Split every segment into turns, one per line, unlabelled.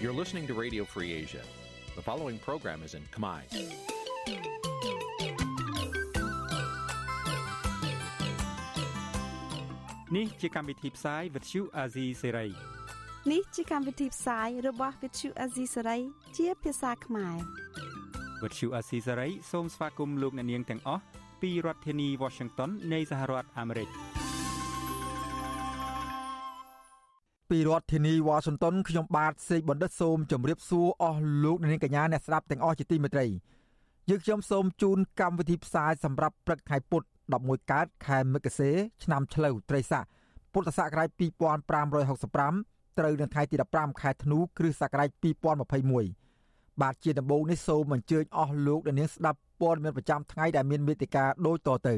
You're listening to Radio Free Asia. The following program is in Khmer.
Nǐ chi càm bi tiệp xáy vệt chiu a zì sê ray
នេះជាកម្មវិធីផ្សាយរបស់ Vithu Azisaray ជាភាសាខ្មែរ
វត្តឈូអាស៊ីសេរីសូមស្វាគមន៍លោកអ្នកនាងទាំងអស់ពីរដ្ឋធានី Washington នៃសហរដ្ឋអាមេរិក
ពីរដ្ឋធានីវ៉ាស៊ីនតោនខ្ញុំបាទសេកបណ្ឌិតសូមជម្រាបសួរអស់លោកអ្នកនាងកញ្ញាអ្នកស្ដាប់ទាំងអស់ជាទីមេត្រីយើងខ្ញុំសូមជូនកម្មវិធីផ្សាយសម្រាប់ព្រឹកថ្ងៃពុធ11កើតខែមិគសេឆ្នាំឆ្លូវត្រីស័កពុទ្ធសករាជ2565ត្រូវនៅថ្ងៃទី15ខែធ្នូគ្រិស្តសករាជ2021បាទជាដំបូងនេះសូមអញ្ជើញអស់លោកអ្នកនាងស្ដាប់ព័ត៌មានប្រចាំថ្ងៃដែលមានមេតិការដូចតទៅ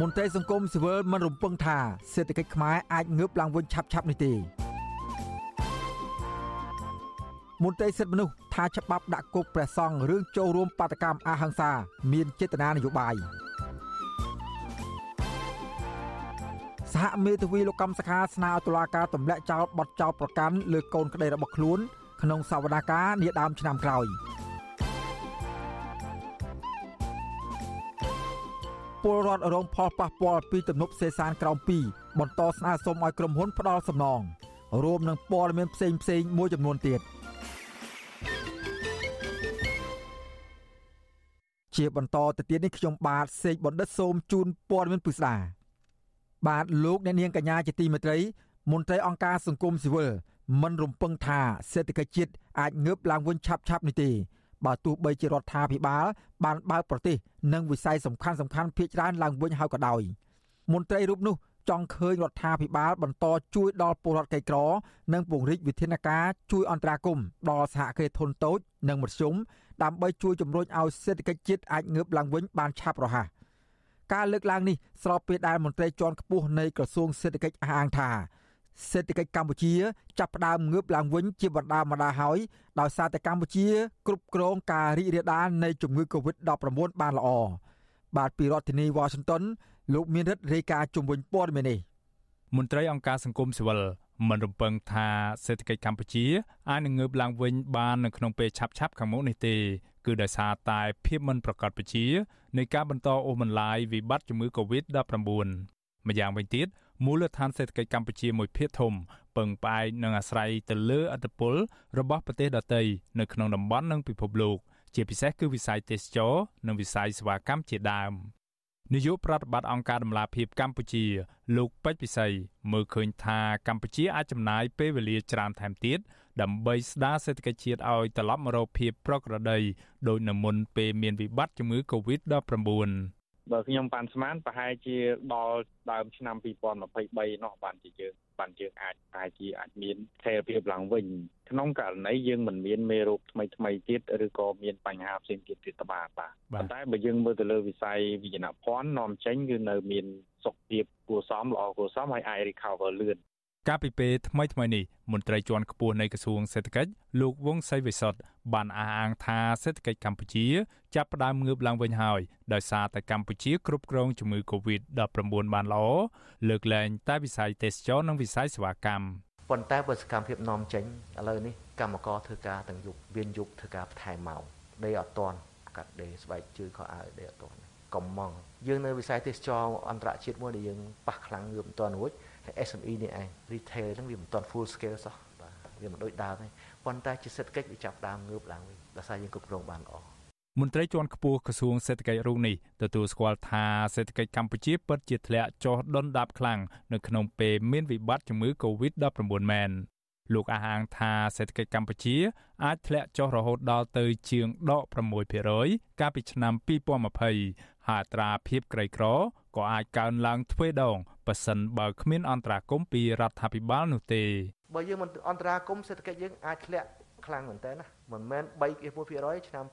មន្ត្រីសង្គមស៊ីវិលមិនរំពឹងថាសេដ្ឋកិច្ចខ្មែរអាចងើបឡើងវិញឆាប់ៗនេះទេមន្ត្រីសិទ្ធិមនុស្សថាច្បាប់ដាក់គុកព្រះសង្ឃរឿងចូលរួមបាតកម្មអហិង្សា មានចេតនានយោបាយសហមេធាវីលោកកម្មសខាស្នើឲ្យតុលាការទម្លាក់ចោលបទចោលប្រកាន់លើកូនក្តីរបស់ខ្លួន ក្នុងសវនាការនាដើមឆ្នាំក្រោយ ពលរដ្ឋរងផលប៉ះពាល់ពីទំនប់សេសានក្រោម2បន្តស្នើសុំឲ្យក្រុមហ៊ុនផ្ដល់សំណងរួមនឹងព័ត៌មានផ្សេងផ្សេងមួយចំនួនទៀតជាបន្តទៅទៀតនេះខ្ញុំបាទសេកបណ្ឌិតសូមជូនព័ត៌មានពិស្ដាបាទលោកអ្នកនាងកញ្ញាជាទីមេត្រី មន្ត្រីអង្គការសង្គមស៊ីវិលមិនរំពឹងថាសេដ្ឋកិច្ចជាតិអាចងើបឡើងវិញឆាប់ឆាប់នេះទេ បើទោះបីជារដ្ឋាភិបាលបានបើកប្រទេសនិងវិស័យសំខាន់សំខាន់ភាគច្រើនឡើងវិញហើយក៏ដោយមន្ត្រីរូបនោះចង់ឃើញរដ្ឋាភិបាលបន្តជួយដល់ពលរដ្ឋក្រីក្រ និងពង្រីកវិធានការជួយអន្តរាគមន៍ដល់សហគ្រាសធុនតូច និងមធ្យមដើម្បីជួយជំរុញឲ្យសេដ្ឋកិច្ចជាតិអាចងើបឡើងវិញបានឆាប់រហ័សការលើកឡើងនេះស្របពេលដែលមន្ត្រីជាន់ខ្ពស់នៃក្រសួងសេដ្ឋកិច្ចអះអាងថា សេដ្ឋកិច្ចកម្ពុជាចាប់ផ្ដើមងើបឡើងវិញជាបណ្ដាបណ្ដាហើយដោយសារតែកម្ពុជាគ្រប់គ្រងការរីករាលដាលនៃជំងឺ Covid-19 បានល្អបាទពីរដ្ឋធានី Washington លោកមានរិទ្ធរាយការណ៍ជំវិញព័ត៌មាននេះ
មន្ត្រីអង្គការសង្គមស៊ីវិលមិនរំពឹងថាសេដ្ឋកិច្ចកម្ពុជាអាចនឹងងើបឡើងវិញបាននៅក្នុងពេលឆាប់ៗខាងមុខនេះទេគឺដោយសារតែភាពមិនប្រកបវិជ្ជានៃការបន្តអូសបន្លាយវិបត្តិជំងឺ Covid-19 ម្យ៉ាងវិញទៀត មូលដ្ឋានសេដ្ឋកិច្ចកម្ពុជាមួយភាគធំពឹងផ្អែកនិងអាស្រ័យទៅលើឥទ្ធិពលរបស់ប្រទេសដទៃនៅក្នុងតំបន់និងពិភពលោកជាពិសេសគឺវិស័យទេសចរនិងវិស័យសេវាកម្មជាដើមនាយកប្រតិបត្តិអង្គការដំឡាភិបកម្ពុជា លោកពេជ្រពិសីមើលឃើញថាកម្ពុជាអាចចំណាយពេលវេលាច្រើនថែមទៀតដើម្បីស្ដារសេដ្ឋកិច្ចជាតិឲ្យត្រឡប់មករកភាពប្រក្រតីដោយនៅមុនពេលមានវិបត្តិជំងឺ Covid-19
បើខ្ញុំបានស្មានប្រហែលជាដល់ដើមឆ្នាំ2023នោះបានជាយើងបានយើងអាចប្រហែលជាអាចមានថេរភាពឡើងវិញក្នុងករណីយើងមិនមានមេរោគថ្មីថ្មីទៀតឬក៏មានបញ្ហាផ្សេងទៀតទៀតបាទបាទប៉ុន្តែបើយើងមើលទៅលើវិស័យវិញ្ញាណភ័ណ្ឌនាំចេញគឺនៅមានសុខភាពគួរសមល្អគួរសមហើយអាច recover លឿន
កាលពីពេលថ្មីថ្មីនេះមន្ត្រីជាន់ខ្ពស់នៃក្រសួងសេដ្ឋកិច្ចលោកវង្សសីវិសុទ្ធបានអះអាងថាសេដ្ឋកិច្ចកម្ពុជាចាប់ផ្ដើមងើបឡើងវិញហើយដោយសារតែកម្ពុជាគ្រប់គ្រងជំងឺ Covid-19 បានល្អលើកលែងតែវិស័យទេសចរនិងវិស័យសេវាកម្ម
ប៉ុន្តែបើសកម្មភាពនាំចេញឥឡូវនេះកម្មករធ្វើការទាំងយប់មានយប់ធ្វើការបន្ថែមម៉ោងដេកអត់តាន់កាត់ដេកស្បែកជើងខោអាវដេកអត់តាន់កំងយើងនៅវិស័យទេសចរអន្តរជាតិមួយដែលយើងប៉ះខ្លាំងងើបមិនតាន់រួច SME នេះឯង retail ហ្នឹងវាមិនទាន់ full scale សោះបាទវាមិនដូចដើមទេប៉ុន្តែជាសេដ្ឋកិច្ចវាចាប់ដើមងើបឡើងវិញដោយសារយើងគ្រប់គ្រងបានល្អ
មន្ត្រីជាន់ខ្ពស់ក្រសួងសេដ្ឋកិច្ចរូបនេះទទួលស្គាល់ថាសេដ្ឋកិច្ចកម្ពុជាពិតជាធ្លាក់ចុះដុនដាបខ្លាំងនៅក្នុងពេលមានវិបត្តិជំងឺ Covid-19 មែនលោកអះអាងថាសេដ្ឋកិច្ចកម្ពុជាអាចធ្លាក់ចុះរហូតដល់ទៅជាងដក6%កាលពីឆ្នាំ2020 ហើយអត្រាភាពក្រីក្រក៏អាចកើនឡើងទ្វេដងប៉ះសិនបើគ្មានអន្តរាគមពីរដ្ឋាភិបាលនោះទេ
បើយើងមិនអន្តរាគមសេដ្ឋកិច្ចយើងអាចធ្លាក់ខ្លាំងមែនតើណាមិនមែន3.1%ឆ្នាំ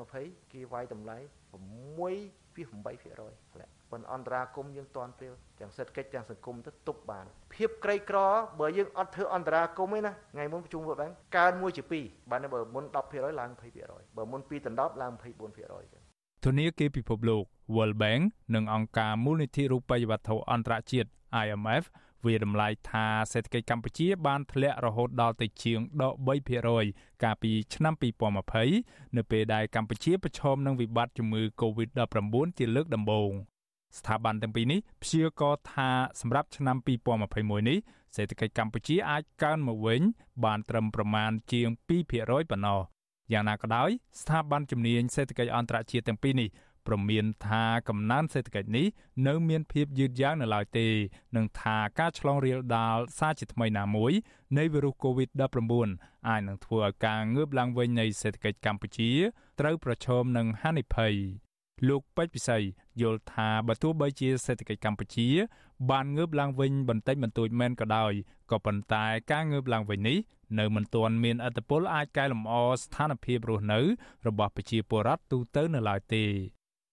2020គេវាយតម្លៃ6.8%ធ្លាក់ប៉ុន្តែអន្តរាគមយើងតន់ពេលទាំងសេដ្ឋកិច្ចទាំងសង្គមទៅទប់បាន ភាពក្រីក្របើយើងអត់ធ្វើអន្តរាគមទេណាថ្ងៃមុនប្រជុំវត្តបានកើន1ជា2បានបើមុន10%ឡើង20%បើមុន2ដល់10ឡើង24%ចឹង
ធនាគារពិភពលោក World Bank និងអង្គការមូលនិធិរូបិយវត្ថុអន្តរជាតិ IMF វាតម្លៃថាសេដ្ឋកិច្ចកម្ពុជាបានធ្លាក់រហូតដល់ទៅជាងដក3%កាលពីឆ្នាំ2020នៅពេលដែលកម្ពុជាប្រឈមនឹងវិបត្តិជំងឺ Covid-19 ជាលើកដំបូងស្ថាប័នទាំងពីរនេះព្យាករណ៍ថាសម្រាប់ឆ្នាំ2021នេះសេដ្ឋកិច្ចកម្ពុជាអាចកើនមកវិញបានត្រឹមប្រមាណជាង2%ប៉ុណ្ណោះ យ៉ាងណាក៏ដោយស្ថាប័នជំនាញសេដ្ឋកិច្ចអន្តរជាតិទាំងពីរនេះព្រមានថាកំណើនសេដ្ឋកិច្ចនេះនៅមានភាពយឺតយ៉ាវនៅឡើយទេនិងថាការឆ្លងរាលដាលសារជាថ្មីណាមួយនៃវីរុស COVID-19 អាចនឹងធ្វើឲ្យការងើបឡើងវិញនៃសេដ្ឋកិច្ចកម្ពុជាត្រូវប្រឈមនឹងហានិភ័យលោកពេជ្រពិសីយល់ថាបើទោះបីជាសេដ្ឋកិច្ចកម្ពុជា បានងើបឡើងវិញបន្តិចបន្តួចមែនក៏ដោយក៏ប៉ុន្តែការងើបឡើងវិញនេះ នៅមិនទាន់មានអត្តពលអាចកែលម្អស្ថានភាពរស់នៅរបស់ប្រជាពលរដ្ឋទូទៅនៅឡើយទេ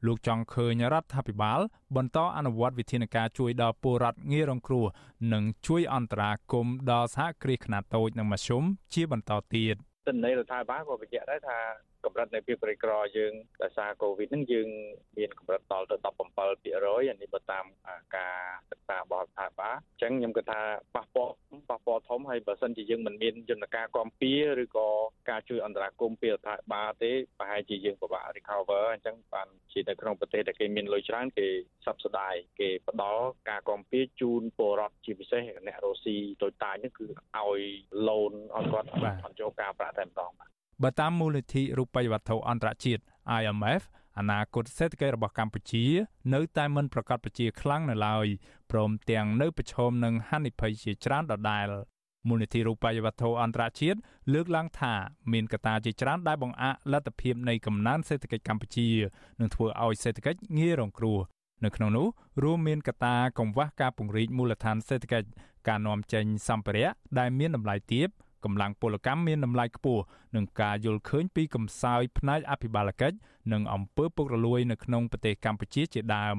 លោកចង់ឃើញរដ្ឋាភិបាល បន្តអនុវត្តវិធានការជួយដល់ពលរដ្ឋងាយរងគ្រោះនិងជួយអន្តរាគមន៍ដល់សហគ្រាសខ្នាតតូចនិងមធ្យមជាបន្តទៀត
ទន្នន័យរដ្ឋាភិបាលក៏បញ្ជាក់ដែរថា កម្រិតនៃភាពក្រីក្រយើងដោយសារកូវីដហ្នឹងយើងមានកម្រិតដល់ទៅ17%អានេះបើតាមការសិក្សារបស់រដ្ឋាភិបាលអញ្ចឹងខ្ញុំគិតថាប៉ះពាល់ប៉ះពាល់ធំហើយបើសិនជាយើងមិនមានយន្តការគាំពៀឬក៏ការជួយអន្តរាគមន៍ពីរដ្ឋាភិបាលទេប្រហែលជាយើងពិបាក recover អញ្ចឹងបានជានៅក្នុងប្រទេសដែលគេមានលុយច្រើនគេ subsidize គេផ្ដល់ការគាំពៀជូនពលរដ្ឋជាពិសេសអ្នករស់ស៊ីតូចតាចហ្នឹងគឺឲ្យ loan ឲ្យគាត់អត់ចូលការប្រាក់តែម្ដងបាទ
បើតាមមូលនិធិរូបិយវត្ថុអន្តរជាតិ IMF អនាគតសេដ្ឋកិច្ចរបស់កម្ពុជា នៅតែមិនប្រកបប្រជាខ្លាំងនៅឡើយព្រមទាំងនៅប្រឈមនឹងហានិភ័យជាច្រើនដដែលមូលនិធិរូបិយវត្ថុអន្តរជាតិលើកឡើងថាមានកត្តាជាច្រើនដែលបង្អាក់លទ្ធភាពនៃកំណើនសេដ្ឋកិច្ចកម្ពុជានឹងធ្វើឲ្យសេដ្ឋកិច្ចងាយរងគ្រោះនៅក្នុងនោះរួមមានកត្តាកង្វះការពង្រីកមូលដ្ឋានសេដ្ឋកិច្ចការនាំចេញសម្ភារៈដែលមានតម្លៃទាប កម្លាំងពលកម្មមានតម្លៃខ្ពស់និងការយល់ឃើញពីកំសោយផ្នែកអភិបាលកិច្ចនិងអំពើពុករលួយនៅក្នុងប្រទេសកម្ពុជាជាដើម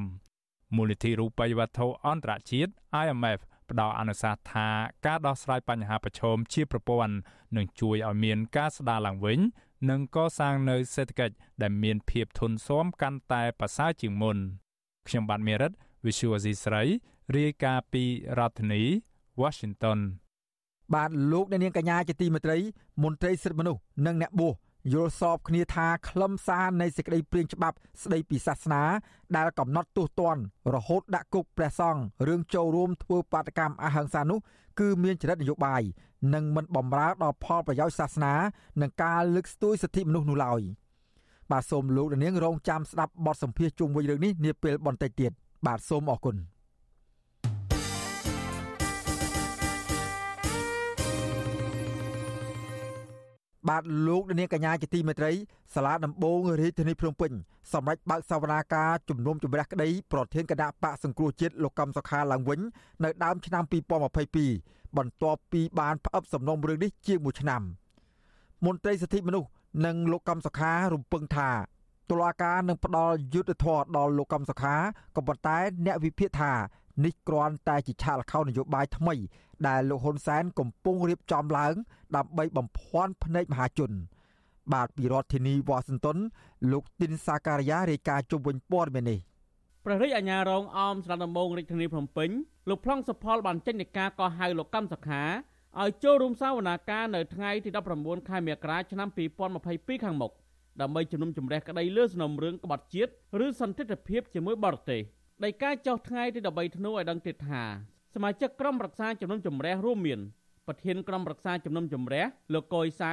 មូលនិធិរូបិយវត្ថុអន្តរជាតិ IMF ផ្ដល់អនុសាសន៍ថាការដោះស្រាយបញ្ហាប្រឈមជាប្រព័ន្ធនឹងជួយឲ្យមានការស្ដារឡើងវិញនិងកសាងនៅសេដ្ឋកិច្ចដែលមានភាពធន់ស៊ាំកាន់តែប្រសើរជាងមុនខ្ញុំបាទមេរិត Visual Asia ស្រីរាយការណ៍ពីរដ្ឋធានី Washington
បាទលោកអ្នកនាងកញ្ញាជាទីមេត្រីមន្ត្រីសិទ្ធិមនុស្សនិងអ្នកបួសយល់សពគ្នាថាខ្លឹមសារនៃសេចក្តីព្រាងច្បាប់ស្តីពីសាសនា ដែលកំណត់ទោសទណ្ឌរហូតដាក់គុកព្រះសង្ឃរឿងចូលរួមធ្វើបាតកម្មអហិង្សានោះគឺមានចរិតនយោបាយនិងមិនបំរើដល់ផលប្រយោជន៍សាសនានិងការលើកស្ទួយសិទ្ធិមនុស្សនោះឡើយបាទសូមលោកនាងរងចាំស្ដាប់បទសម្ភាសន៍ជុំវិញរឿងនេះនាពេលបន្តិចទៀតបាទសូមអរគុណ បាទលោកនាងកញ្ញាជាទីមេត្រីសាលាដំបងរាជធានីភ្នំពេញសម្រាប់បើកសវនាការជំនុំជម្រះក្តីប្រធានគណៈបកសង្គ្រោះជាតិលោកកំសុខាឡើងវិញនៅដើមឆ្នាំ2022បន្ទាប់ពីបានផ្អឹបសំណុំរឿងនេះជាង1ឆ្នាំមន្ត្រីសិទ្ធិមនុស្សនិងលោកកំសុខារំពឹងថាតុលាការនឹងផ្ដល់យុត្តិធម៌ដល់លោកកំសុខាក៏ប៉ុន្តែអ្នកវិភាគថា នេះគ្រាន់តែជាឆាកល្ខោននយោបាយថ្មី ដែលលោកហ៊ុនសែនកំពុងរៀបចំឡើង ដើម្បីបំភាន់ភ្នែកមហាជន បាទពីរដ្ឋធានីវ៉ាស៊ីនតោនលោកទីនសាការីយ៉ារាយការណ៍ជុំវិញព័ត៌មាននេះ
ព្រះរាជអាជ្ញារងអមស្រុកដំបងរាជធានីភ្នំពេញលោកប្លង់សុផលបានចេញនៃការកោះហៅលោកកម្មសខាឲ្យចូលរួមសវនាការនៅថ្ងៃទី19ខែមករាឆ្នាំ2022ខាងមុខដើម្បីជំនុំជម្រះក្តីលើសំណុំរឿងក្បត់ជាតិឬសន្តិភាពជាមួយបរទេស ដីកាចុះថ្ងៃទី13ធ្នូឲ្យដឹងទៀតថាសមាជិកក្រុមប្រឹក្សាជំនុំជម្រះរួមមានប្រធានក្រុមប្រឹក្សាជំនុំជម្រះលោកកុយសៅ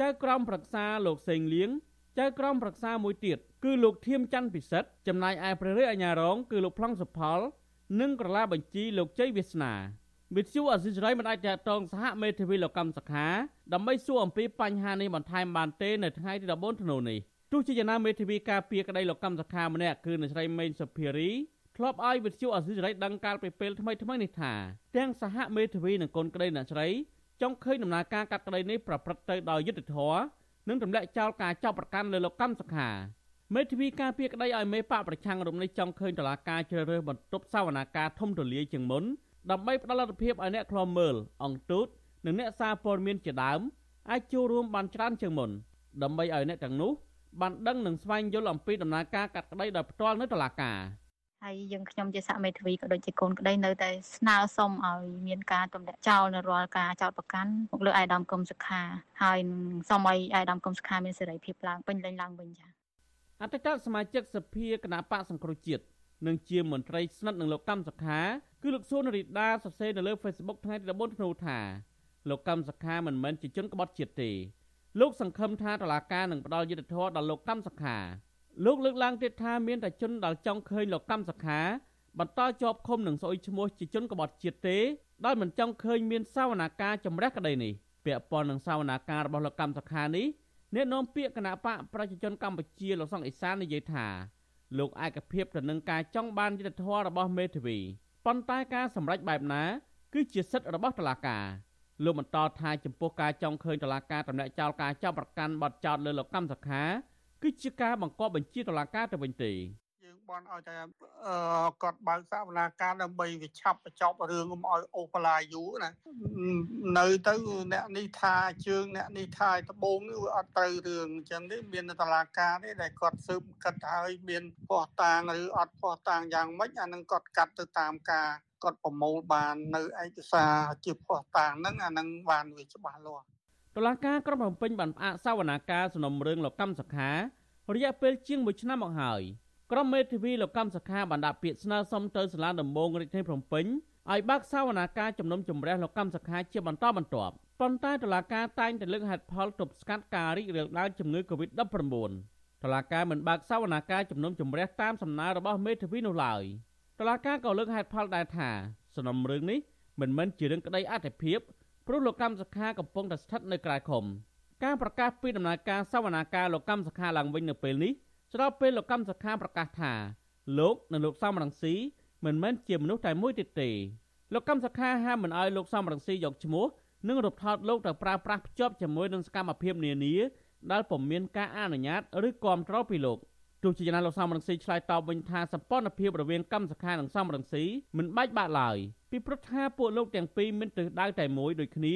ចៅក្រុមប្រឹក្សាលោកសេងលៀងចៅក្រុមប្រឹក្សាមួយទៀតគឺលោកធៀមច័ន្ទពិសិដ្ឋចំណែកឯព្រះរាជអាជ្ញារងគឺលោកប្លង់សុផល និងក្រឡាបញ្ជីលោកជ័យវាសនាវិទ្យុអសិរ័យមិនអាចតតងសហមេធាវីលោកកម្មសខាដើម្បីសួរអំពីបញ្ហានេះបន្ថែមបានទេនៅថ្ងៃទី14ធ្នូនេះទោះជាយ៉ាងណាមេធាវីការពារក្តីលោកកម្មសខាម្នាក់គឺអ្នកស្រីមេងសុភារី ធ្លាប់ឲ្យវិទ្យុអសិរ័យដឹងកាលពីពេលថ្មីថ្មីនេះថាទាំងសហមេធាវីនិងកូនក្តីអ្នកស្រីចង់ឃើញដំណើរការកាត់ក្តីនេះប្រព្រឹត្តទៅដោយយុត្តិធម៌និងទម្លាក់ចោលការចាប់ប្រកាន់លើលោកកម្មសខាមេធាវីការពារក្តីឲ្យមេបកប្រឆាំងរំនេះចង់ឃើញតឡាការជ្រើសរើសបន្ទប់សវនាការធំទូលាយជាងមុនដើម្បីផ្ដល់លទ្ធភាពឲ្យអ្នកខ្លំមើលអង្គទូតនិងអ្នកសារព័ត៌មានជាដើមអាចចូលរួមបានច្រើនជាងមុនដើម្បីឲ្យអ្នកទាំងនោះបានដឹងនិងស្វែងយល់អំពីដំណើរការកាត់ក្តីដោយផ្ទាល់នៅតុលាការ
ហើយយើងខ្ញុំជាសហមេធាវីក៏ដូចជាកូនក្តីនៅតែស្នើសុំឲ្យមានការទម្លាក់ចោលនៅរាល់ការចោតប្រកាន់មកលើអាយដាមកុំសុខាហើយសូមឲ្យអាយដាមកុំសុខាមានសេរីភាពឡើងពេញលេញឡើងវិញចា៎
អតីតសមាជិកសភាគណៈបកសង្គ្រោះជាតិនិងជាមន្ត្រីស្និទ្ធនឹងលោកកម្មសខាគឺលោកសួនរីដាសរសេរនៅលើ Facebook ថ្ងៃទី14ធ្នូថាលោកកម្មសខាមិនមែនជាជនក្បត់ជាតិទេលោកសង្ឃឹមថាតឡាការនឹងផ្ដល់យុត្តិធម៌ដល់លោកកម្មសខា លោកលើកឡើងទៀតថាមានតែជនដែលចង់ឃើញលោកកម្មសខាបន្តជាប់ឃុំនឹងស្អុយឈ្មោះជាជនក្បត់ជាតិទេដោយមិនចង់ឃើញមានសវនាការចម្រះក្តីនេះពាក់ព័ន្ធនឹងសវនាការរបស់លោកកម្មសខានេះអ្នកនាំពាក្យគណៈបកប្រជាជនកម្ពុជាលោកសុកអេសាននិយាយថាលោកឯកភាពទៅនឹងការចង់បានយុត្តិធម៌របស់មេធាវីប៉ុន្តែការសម្រេចបែបណាគឺជាសិទ្ធិរបស់តុលាការលោកបន្តថាចំពោះការចង់ឃើញតុលាការតម្លាក់ចោលការចាប់ប្រកាន់បទចោទលើលោកកម្មសខា គឺជាការបង្កប់បញ្ជាតុលាការទៅវិញទេ
យើងបន់ឲ្យតែគាត់បើកសវនាការដើម្បីវិឆាប់បញ្ចប់រឿងកុំឲ្យអូសបន្លាយយូរណានៅទៅអ្នកនេះថាជើងអ្នកនេះថាដបងនេះវាអត់ត្រូវរឿងអញ្ចឹងទេមានតឡាការនេះដែលគាត់ស៊ើបកាត់ហើយមានផោះតាងឬអត់ផោះតាងយ៉ាងម៉េចអានឹងគាត់កាត់ទៅតាមការគាត់ប្រមូលបាននៅឯកសារជាផោះតាងហ្នឹងអានឹងបានវាច្បាស់លាស់
តុលាការក្រុងភ្នំពេញបានផ្អាកសវនាការសំណុំរឿងលោកកម្មសខារយៈពេលជាង1ឆ្នាំមកហើយក្រុមមេធាវីលោកកម្មសខាបានដាក់ពាក្យស្នើសុំទៅសាលាដំបងរាជធានីភ្នំពេញឲ្យបើកសវនាការជំនុំជម្រះលោកកម្មសខាជាបន្តបន្ទាប់ប៉ុន្តែតុលាការតែងតែលើកហេតុផលទប់ស្កាត់ការរីករាលដាលជំងឺ Covid-19 តុលាការមិនបើកសវនាការជំនុំជម្រះតាមសំណើរបស់មេធាវីនោះឡើយតុលាការក៏លើកហេតុផលដែរថាសំណុំរឿងនេះមិនមែនជារឿងក្តីអធិភាព ព្រោះលោកកម្មសខាកំពុងតែស្ថិតនៅក្រៅឃុំការប្រកាសពីដំណើរការសវនាការលោកកម្មសខាឡើងវិញនៅពេលនេះស្របពេលលោកកម្មសខាប្រកាសថាលោកនិងលោកសំរងស៊ីមិនមែនជាមនុស្សតែមួយទៀតទេលោកកម្មសខាហាមមិនអោយលោកសំរងស៊ីយកឈ្មោះនិងរូបថតលោកទៅប្រើប្រាស់ភ្ជាប់ជាមួយនឹងសកម្មភាពនានាដែលពុំមានការអនុញ្ញាតឬគាំទ្រពីលោកទោះជាយ៉ាងណាលោកសំរងស៊ីឆ្លើយតបវិញថាសម្ព័ន្ធភាពរវាងកម្មសខានិងសំរងស៊ីមិនបាច់បាក់ឡើយ ពីព្រោះថាពួកលោកទាំងពីរមានទិសដៅតែមួយដូចគ្នា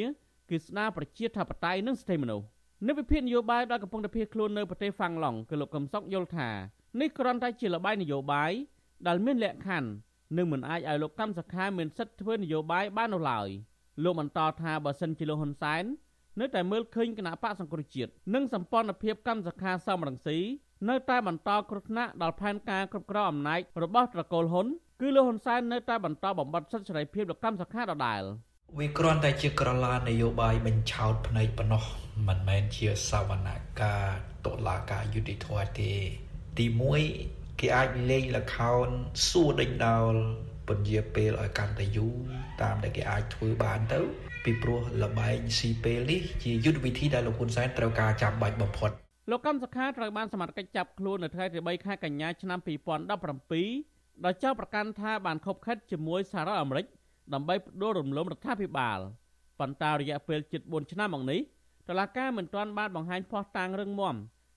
គឺស្ដារប្រជាធិបតេយ្យនិងសិទ្ធិមនុស្សនៅវិភាគនយោបាយដែលកំពុងតែភៀសខ្លួននៅប្រទេសហ្វាំងឡង់គឺលោកកឹមសុខយល់ថានេះគ្រាន់តែជាលបាយនយោបាយដែលមានលក្ខខណ្ឌនិងមិនអាចឲ្យលោកកម្មសខាមានសិទ្ធិធ្វើនយោបាយបាននោះឡើយលោកបន្តថាបើសិនជាលោកហ៊ុនសែននៅតែមើលឃើញគណៈបកសង្គ្រោះជាតិនិងសម្ព័ន្ធភាពកម្មសខាសមរង្ស៊ីនៅតែបន្តគ្រោះថ្នាក់ដល់ផែនការគ្រប់គ្រងអំណាចរបស់ត្រកូលហ៊ុន គឺលោកហ៊ុនសែននៅតែបន្តបំបត្តិសិទ្ធិសេរីភាពលោកកម្មសខាដដែល
វាគ្រាន់តែជាក្រឡានយោបាយបញ្ឆោតភ្នែកប៉ុណ្ណោះមិនមែនជាសវនកម្មតុលាការយុតិធធទេ ទី1គេអាចលេងលខោនសួរដេញដោលពន្យាពេលឲ្យកាន់តែយូរតាមដែលគេអាចធ្វើបានទៅ ពីព្រោះលបែងស៊ីពេលនេះជាយុទ្ធវិធីដែលលោកហ៊ុនសែនត្រូវការចាំបាច់បំផុត
លោកកម្មសខាត្រូវបានសមត្ថកិច្ចចាប់ខ្លួននៅថ្ងៃទី3ខែកញ្ញាឆ្នាំ2017 ដោយចោទប្រកាន់ថាបានខົບខិតជាមួយសហរដ្ឋអាមេរិកដើម្បីផ្ដួលរំលំរដ្ឋាភិបាលប៉ុន្តែរយៈពេលជិត4ឆ្នាំមកនេះតឡាការមិនទាន់បានបង្ហាញភ័ស្តុតាងរឹងមាំ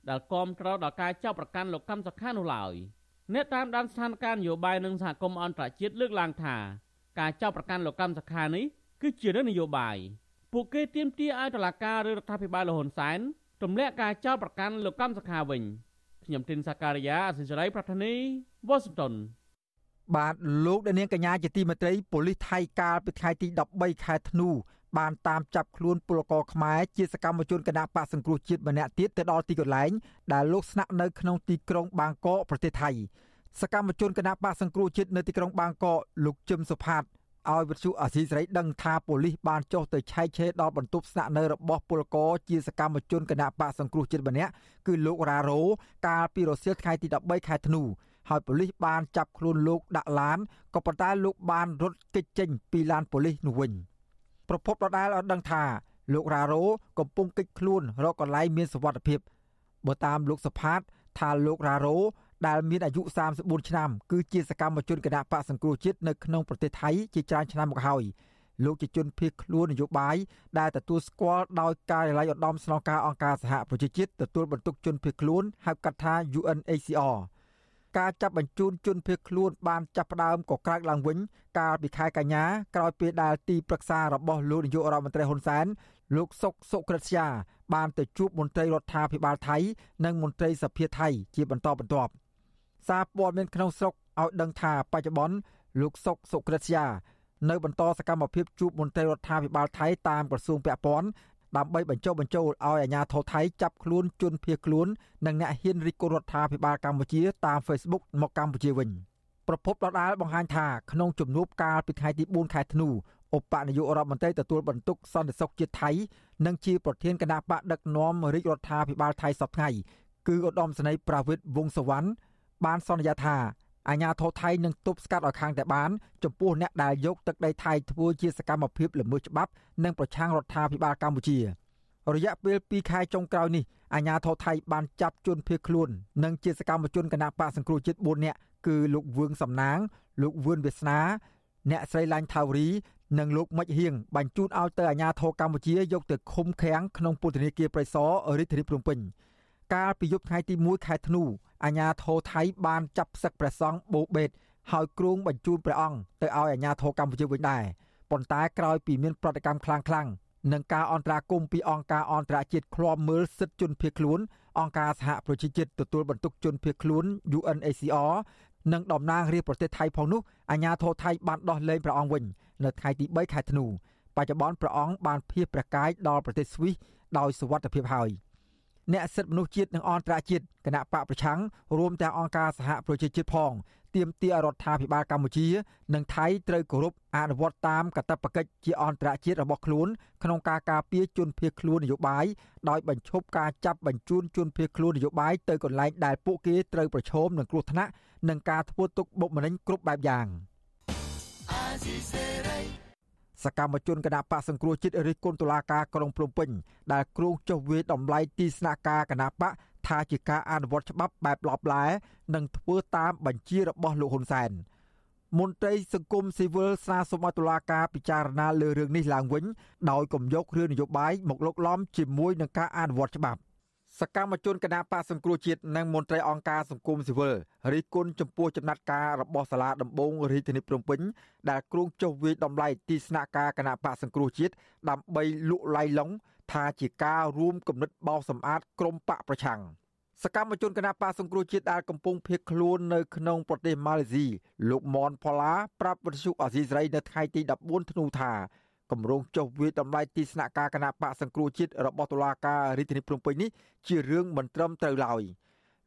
ដែលគាំទ្រដល់ការចាប់ប្រកាន់លោកកម្មសខានោះឡើយអ្នកតាមដានស្ថានភាពនយោបាយនិងសហគមន៍អន្តរជាតិលើកឡើងថាការចាប់ប្រកាន់លោកកម្មសខានេះគឺជារឿងនយោបាយពួកគេទាមទារឲ្យតុលាការឬរដ្ឋាភិបាលលហ៊ុនសែនទម្លាក់ការចោទប្រកាន់លោកកម្មសខាវិញខ្ញុំទីនសាការីយ៉ាអសិសរីប្រធានីវ៉ាស៊ីនតោន
បាទលោកដានៀងកញ្ញាជាទីមេត្រីប៉ូលីសថៃកាលពីថ្ងៃទី13ខែធ្នូបានតាមចាប់ខ្លួនពលករខ្មែរជាសកម្មជនគណៈបកសង្គ្រោះជាតិម្នាក់ទៀតទៅដល់ទីកន្លែងដែលលោកស្នាក់នៅក្នុងទីក្រុងបាងកកប្រទេសថៃសកម្មជនគណៈបកសង្គ្រោះជាតិនៅទីក្រុងបាងកកលោកជឹមសុផាតឲ្យវិទ្យុអាស៊ីសេរីដឹងថាប៉ូលីសបានចុះទៅឆែកឆេរដល់បន្ទប់ស្នាក់នៅរបស់ពលករជាសកម្មជនគណៈបកសង្គ្រោះជាតិម្នាក់គឺលោករ៉ារ៉ូកាលពីរសៀលថ្ងៃទី13ខែធ្នូ ហើយប៉ូលីសបានចាប់ខ្លួនលោកដាក់ឡានក៏ប៉ុន្តែលោកបានរត់គេចចេញពីឡានប៉ូលីសនោះវិញប្រពន្ធដដែលឲ្យដឹងថាលោករ៉ារ៉ូកំពុងគេចខ្លួនរកកន្លែងមានសុវត្ថិភាពបើតាមលោកសុផាត ថាលោករ៉ារ៉ូដែលមានអាយុ34ឆ្នាំគឺជាសកម្មជនគណៈបកសង្គ្រោះជាតិនៅក្នុងប្រទេសថៃជាច្រើនឆ្នាំមកហើយលោកជាជនភៀសខ្លួននយោបាយដែលទទួលស្គាល់ដោយការិយាល័យឧត្តមស្នងការអង្គការសហប្រជាជាតិទទួលបន្ទុកជនភៀសខ្លួនហៅកាត់ថា UNHCR ការចាប់បញ្ជូនជនភៀសខ្លួនបានចាប់ផ្ដើមក៏ក្រើកឡើងវិញ កាលពីខែកញ្ញាក្រោយពេលដែលទីប្រឹក្សារបស់លោកនាយករដ្ឋមន្ត្រីហ៊ុនសែនលោកសុកសុក្រិតជាបានទៅជួបមន្ត្រីរដ្ឋាភិបាលថៃ និងមន្ត្រីសភាថៃជាបន្តបន្ទាប់សារព័ត៌មានក្នុងស្រុកឲ្យដឹងថាបច្ចុប្បន្នលោកសុកសុក្រិតជានៅបន្តសកម្មភាពជួបមន្ត្រីរដ្ឋាភិបាលថៃតាមក្រសួងពាក់ព័ន្ធ ដើម្បីបញ្ចុះបញ្ចូលឲ្យអាជ្ញាធរថៃចាប់ខ្លួនជនភៀសខ្លួននិងអ្នកហ៊ានរិះគន់រដ្ឋាភិបាលកម្ពុជាតាម Facebook មកកម្ពុជាវិញប្រពន្ធដដាលបង្ហាញថាក្នុងជំនួបកាលពីថ្ងៃទី4ខែធ្នូឧបនាយករដ្ឋមន្ត្រីទទួលបន្ទុកសន្តិសុខជាតិថៃនិងជាប្រធានគណៈបកដឹកនាំរាជរដ្ឋាភិបាលថៃសប្តាហ៍គឺឧត្តមសេនីយ៍ប្រាវិតវងសវណ្ណបានសន្យាថា អាញាធរថៃនឹងទប់ស្កាត់ឲ្យខាងតែបានចំពោះអ្នកដែលយកទឹកដីថៃធ្វើជាសកម្មភាពល្មើសច្បាប់និងប្រឆាំងរដ្ឋាភិបាលកម្ពុជារយៈពេល2ខែចុងក្រោយនេះអាញាធរថៃបានចាប់ជនភៀសខ្លួននិងជាសកម្មជនគណបកសង្គ្រោះជាតិ4នាក់គឺលោកវឿងសំណាង លោកវឿនវាសនា អ្នកស្រីឡាញ់ថាវរីនិងលោកមិចហៀងបញ្ជូនឲ្យទៅអាជ្ញាធរកម្ពុជាយកទៅឃុំឃាំងក្នុងពន្ធនាគារព្រៃសររាជធានីភ្នំពេញ កាលពីយប់ថ្ងៃទី1ខែធ្នូអាជ្ញាធរថៃបានចាប់ផ្សឹកព្រះសង្ឃបូបេតហើយគ្រងបញ្ជូនព្រះអង្គទៅឲ្យអាជ្ញាធរកម្ពុជាវិញដែរប៉ុន្តែក្រោយពីមានប្រតិកម្មខ្លាំងៗនិងការអន្តរាគមន៍ពីអង្គការអន្តរជាតិឃ្លាំមើលសិទ្ធិជនភៀសខ្លួនអង្គការសហប្រជាជាតិទទួលបន្ទុកជនភៀសខ្លួន UNHCR និងតំណាងរាជប្រទេសថៃផងនោះអាជ្ញាធរថៃបានដោះលែងព្រះអង្គវិញនៅថ្ងៃទី3ខែធ្នូបច្ចុប្បន្នព្រះអង្គបានភៀសព្រះកាយដល់ប្រទេសស្វីសដោយសុវត្ថិភាពហើយ អ្នកសិទ្ធិមនុស្សជាតិនិងអន្តរជាតិគណៈបកប្រឆាំងរួមទាំងអង្គការសហប្រជាជាតិផងទាមទាររដ្ឋាភិបាលកម្ពុជា និងថៃត្រូវគោរពអនុវត្តតាមកាតព្វកិច្ចជាអន្តរជាតិរបស់ខ្លួនក្នុងការការពារជនភៀសខ្លួននយោបាយដោយបញ្ឈប់ការចាប់បញ្ជូនជនភៀសខ្លួននយោបាយទៅកន្លែងដែលពួកគេត្រូវប្រឈមនឹងគ្រោះថ្នាក់និងការធ្វើទុកបុកម្នេញគ្រប់បែបយ៉ាង សកម្មជនគណៈបកសង្គ្រោះជាតិរិះគន់តុលាការក្រុងភ្នំពេញដែលគ្រោងចុះវាយតម្លៃទីស្នាក់ការគណៈបកថាជាការអនុវត្តច្បាប់បែបឡបឡែនិងធ្វើតាមបញ្ជារបស់លោកហ៊ុនសែនមន្ត្រីសង្គមស៊ីវិលស្នើសុំឲ្យតុលាការពិចារណាលើរឿងនេះឡើងវិញ ដោយគំយករឿងនយោបាយមកលុកឡំជាមួយនឹងការអនុវត្តច្បាប់ សកម្មជនគណបកសង្គ្រោះជាតិនិងមន្ត្រីអង្គការសង្គមស៊ីវិលរិះគន់ចំពោះចំណាត់ការរបស់សាលាដំបងរាជធានីភ្នំពេញដែលគ្រោងចុះវាយតម្លៃទីស្នាក់ការគណបកសង្គ្រោះជាតិដើម្បីលក់ឡៃឡុងថាជាការរួមគំនិតបោសសម្អាតក្រមបកប្រឆាំងសកម្មជនគណបកសង្គ្រោះជាតិដែលកំពុងភៀសខ្លួននៅក្នុងប្រទេសម៉ាឡេស៊ីលោកមនផល្លាប្រាប់វិទ្យុអាស៊ីសេរីនៅថ្ងៃទី14ធ្នូថា គម្រោងចុះវាយតម្លៃទីស្នាក់ការគណៈបកសង្គ្រោះជាតិរបស់តុលាការរាជធានីភ្នំពេញនេះជារឿងមិនត្រឹមត្រូវឡើយ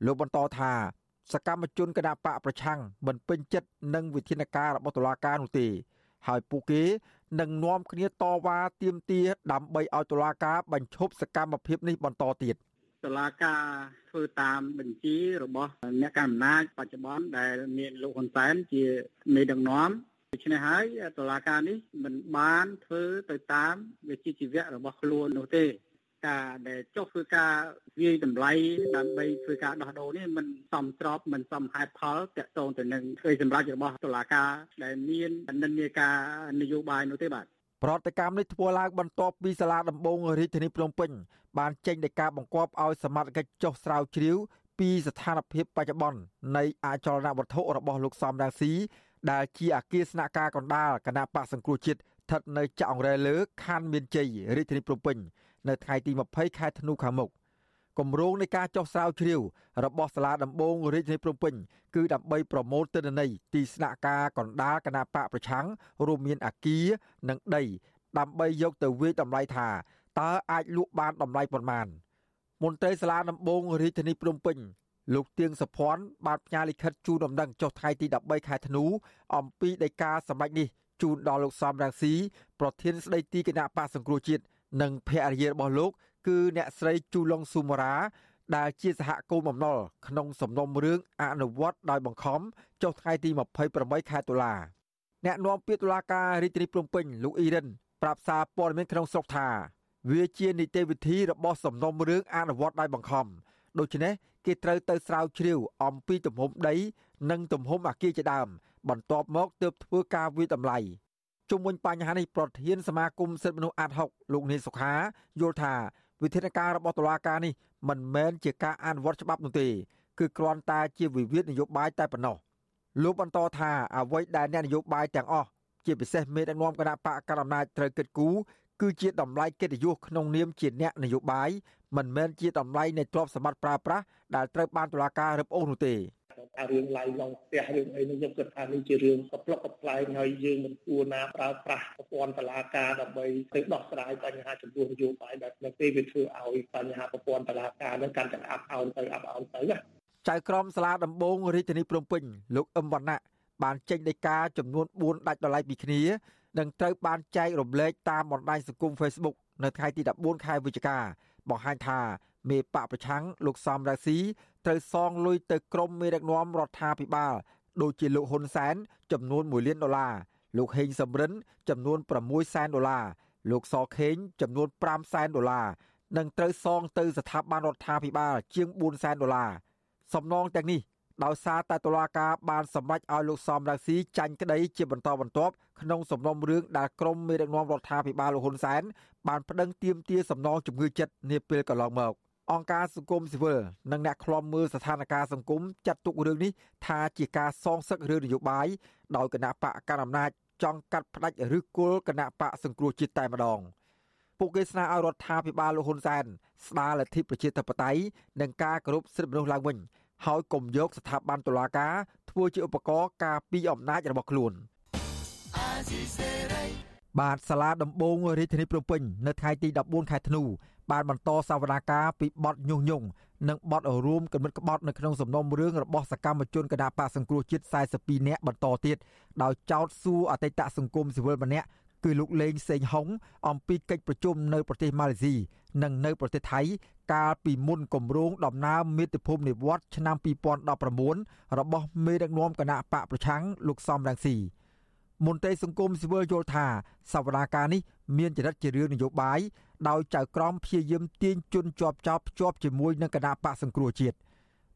លោកបន្តថាសកម្មជនគណៈបកប្រឆាំងមិនពេញចិត្តនឹងវិធានការរបស់តុលាការនោះទេ ហើយពួកគេនឹងនាំគ្នាតវ៉ាទាមទារដើម្បីឲ្យតុលាការបញ្ឈប់សកម្មភាពនេះបន្តទៀត
តុលាការធ្វើតាមបញ្ជារបស់អ្នកកណ្ដាលអំណាចបច្ចុប្បន្នដែលមានលោកហ៊ុនសែនជាមេដឹកនាំ ដូច្នេះហើយតុលាការនេះមិនបានធ្វើទៅតាមវិជ្ជាជីវៈរបស់ខ្លួននោះទេការដែលចុះធ្វើការវាយតម្លៃដើម្បីធ្វើការដោះដូរនេះมันសមស្របมันសមហេតុផលតកតងទៅនឹងធ្វើសម្រាប់របស់តុលាការដែលមាននិន្នាការនយោបាយនោះទេបាទ
ប្រតិកម្មនេះធ្វើឡើងបន្ទាប់ពីសាលាដំបងរាជធានីភ្នំពេញបានចេញដីកាបង្គាប់ឲ្យសមត្ថកិច្ចចុះស្រាវជ្រាវពីស្ថានភាពបច្ចុប្បន្ននៃអចលនវត្ថុរបស់លោកសំរងស៊ី ដែលជាអគារស្នាក់ការកណ្ដាលគណៈបកសង្គ្រោះជាតិស្ថិតនៅចាក់អង្រែលើខណ្ឌមានជ័យរាជធានីភ្នំពេញនៅថ្ងៃទី20ខែធ្នូខាងមុខគម្រោងនៃការចុះស្រាវជ្រាវរបស់សាលាដំបងរាជធានីភ្នំពេញគឺដើម្បីប្រមូលទិន្នន័យទីស្នាក់ការកណ្ដាលគណៈបកប្រឆាំងរួមមានអាគារនិងដី ដើម្បីយកទៅវាយតម្លៃថាតើអាចលក់បានតម្លៃប៉ុន្មានមន្ត្រីសាលាដំបងរាជធានីភ្នំពេញ លោកទៀងសុភ័ណ្ឌបានផ្ញើលិខិតជូនដំណឹងចុះថ្ងៃទី13ខែធ្នូអំពីដីកាសម្ដេចនេះជូនដល់លោកសំរងស៊ីប្រធានស្ដីទីគណៈបកសង្គ្រោះជាតិនិងភរិយារបស់លោក គឺអ្នកស្រីជូឡុងស៊ូម៉ារ៉ាដែលជាសហគមន៍បំណុលក្នុងសំណុំរឿងអនុវត្តដោយបង្ខំចុះថ្ងៃទី28ខែតុលាអ្នកនាំពាក្យតុលាការរាជធានីភ្នំពេញលោកអ៊ីរិនប្រាប់សារព័ត៌មានក្នុងស្រុកថាវាជានីតិវិធីរបស់សំណុំរឿងអនុវត្តដោយបង្ខំ ដូច្នេះគេត្រូវទៅស្រាវជ្រាវអំពីទំហំដី និងទំហំអាគារជាដើម បន្ទាប់មកទើបធ្វើការវិតម្លៃជុំវិញបញ្ហានេះប្រធានសមាគមសិទ្ធិមនុស្សអាត់ហុកលោកនីសុខាយល់ថាវិធានការរបស់តុលាការនេះមិនមែនជាការអនុវត្តច្បាប់នោះទេគឺគ្រាន់តែជាវិវាទនយោបាយតែប៉ុណ្ណោះលោកបន្តថាអ្វីដែលអ្នកនយោបាយទាំងអស់ជាពិសេសមេដឹកនាំគណៈបកកណ្ដាលអំណាចត្រូវគិតគូរគឺជាតម្លៃកិត្តិយសក្នុងនាមជាអ្នកនយោបាយ មិនមែនជាតម្លៃនៃទ្រព្យសម្បត្តិប្រើប្រាស់ដែលត្រូវបានតុលាការរឹបអូសនោះទេ
ថារឿងឡាយឡងផ្ទះរឿងអីនេះខ្ញុំគិតថានេះជារឿងកប្លុកកប្លែងហើយយើងមិនគួរណាប្រើប្រាស់ប្រព័ន្ធតុលាការដើម្បីទៅដោះស្រាយបញ្ហាចំពោះនយោបាយបែបនេះទេវាធ្វើឲ្យបញ្ហាប្រព័ន្ធតុលាការនឹងកាន់តែអាប់អោនទៅអាប់អោនទៅណា
ចៅក្រមសាលាដំបងរាជធានីភ្នំពេញលោកអឹមវណ្ណៈបានចេញដីកាចំនួន4ដាច់ដោយឡែកពីគ្នានឹងត្រូវបានចែករំលែកតាមបណ្ដាញសង្គម Facebook នៅថ្ងៃទី14ខែវិច្ឆិកា បង្ហាញថាមេបកប្រឆាំងលោកសំរងស៊ីត្រូវសងលុយទៅក្រុមមេដឹកនាំរដ្ឋាភិបាលដូចជាលោកហ៊ុនសែនចំនួន1លានដុល្លារលោកហេងសំរិនចំនួន6សែនដុល្លារលោកសខេងចំនួន5សែនដុល្លារនិងត្រូវសងទៅស្ថាប័នរដ្ឋាភិបាលជាង4សែនដុល្លារសំណងទាំងនេះ ដោយសារតែតុលាការបានសម្រេចឲ្យលោកសំរងស៊ីចាញ់ក្តីជាបន្តបន្ទាប់ក្នុងសំណុំរឿងដែលក្រុមមេដឹកនាំរដ្ឋាភិបាលលោកហ៊ុនសែនបានប្តឹងទាមទារសំណងជំងឺចិត្តនាពេលកន្លងមកអង្គការសង្គមស៊ីវិលនិងអ្នកខ្លំមើលស្ថានភាពសង្គមចាត់ទុករឿងនេះថាជាការសងសឹករឿងនយោបាយដោយគណៈបកកណ្ដាលអំណាចចង់កាត់ផ្តាច់ឬគល់គណៈបកសង្គ្រោះជាតិតែម្ដងពួកគេស្នើឲ្យរដ្ឋាភិបាលលោកហ៊ុនសែនស្ដារលទ្ធិប្រជាធិបតេយ្យនិងការគោរពសិទ្ធិមនុស្សឡើងវិញ ហើយកុំយកស្ថាប័នតុលាការធ្វើជាឧបករណ៍ការពារអំណាចរបស់ខ្លួនបាទសាលាដំបងរាជធានីភ្នំពេញនៅថ្ងៃទី14ខែធ្នូបានបន្តសវនាការពីបទញុះញង់និងបទរួមគំនិតក្បត់នៅក្នុងសំណុំរឿងរបស់សកម្មជនគណបកសង្គ្រោះជាតិ42នាក់បន្តទៀតដោយចោទសួរអតីតសង្គមស៊ីវិលម្នាក់ គឺលោកលេងសេងហុងអំពីកិច្ចប្រជុំនៅប្រទេសម៉ាឡេស៊ីនិងនៅប្រទេសថៃកាលពីមុនគម្រោងដំណើរមាតុភូមិនិវត្តឆ្នាំ2019របស់មេដឹកនាំគណៈបកប្រឆាំងលោកសំរងស៊ីមន្ត្រីសង្គមស៊ីវិលយល់ថាសវនាការនេះមានចរិតជារឿងនយោបាយដោយចៅក្រមព្យាយាមទាញជនជាប់ចោតភ្ជាប់ជាមួយនឹងគណៈបកសង្គ្រោះជាតិ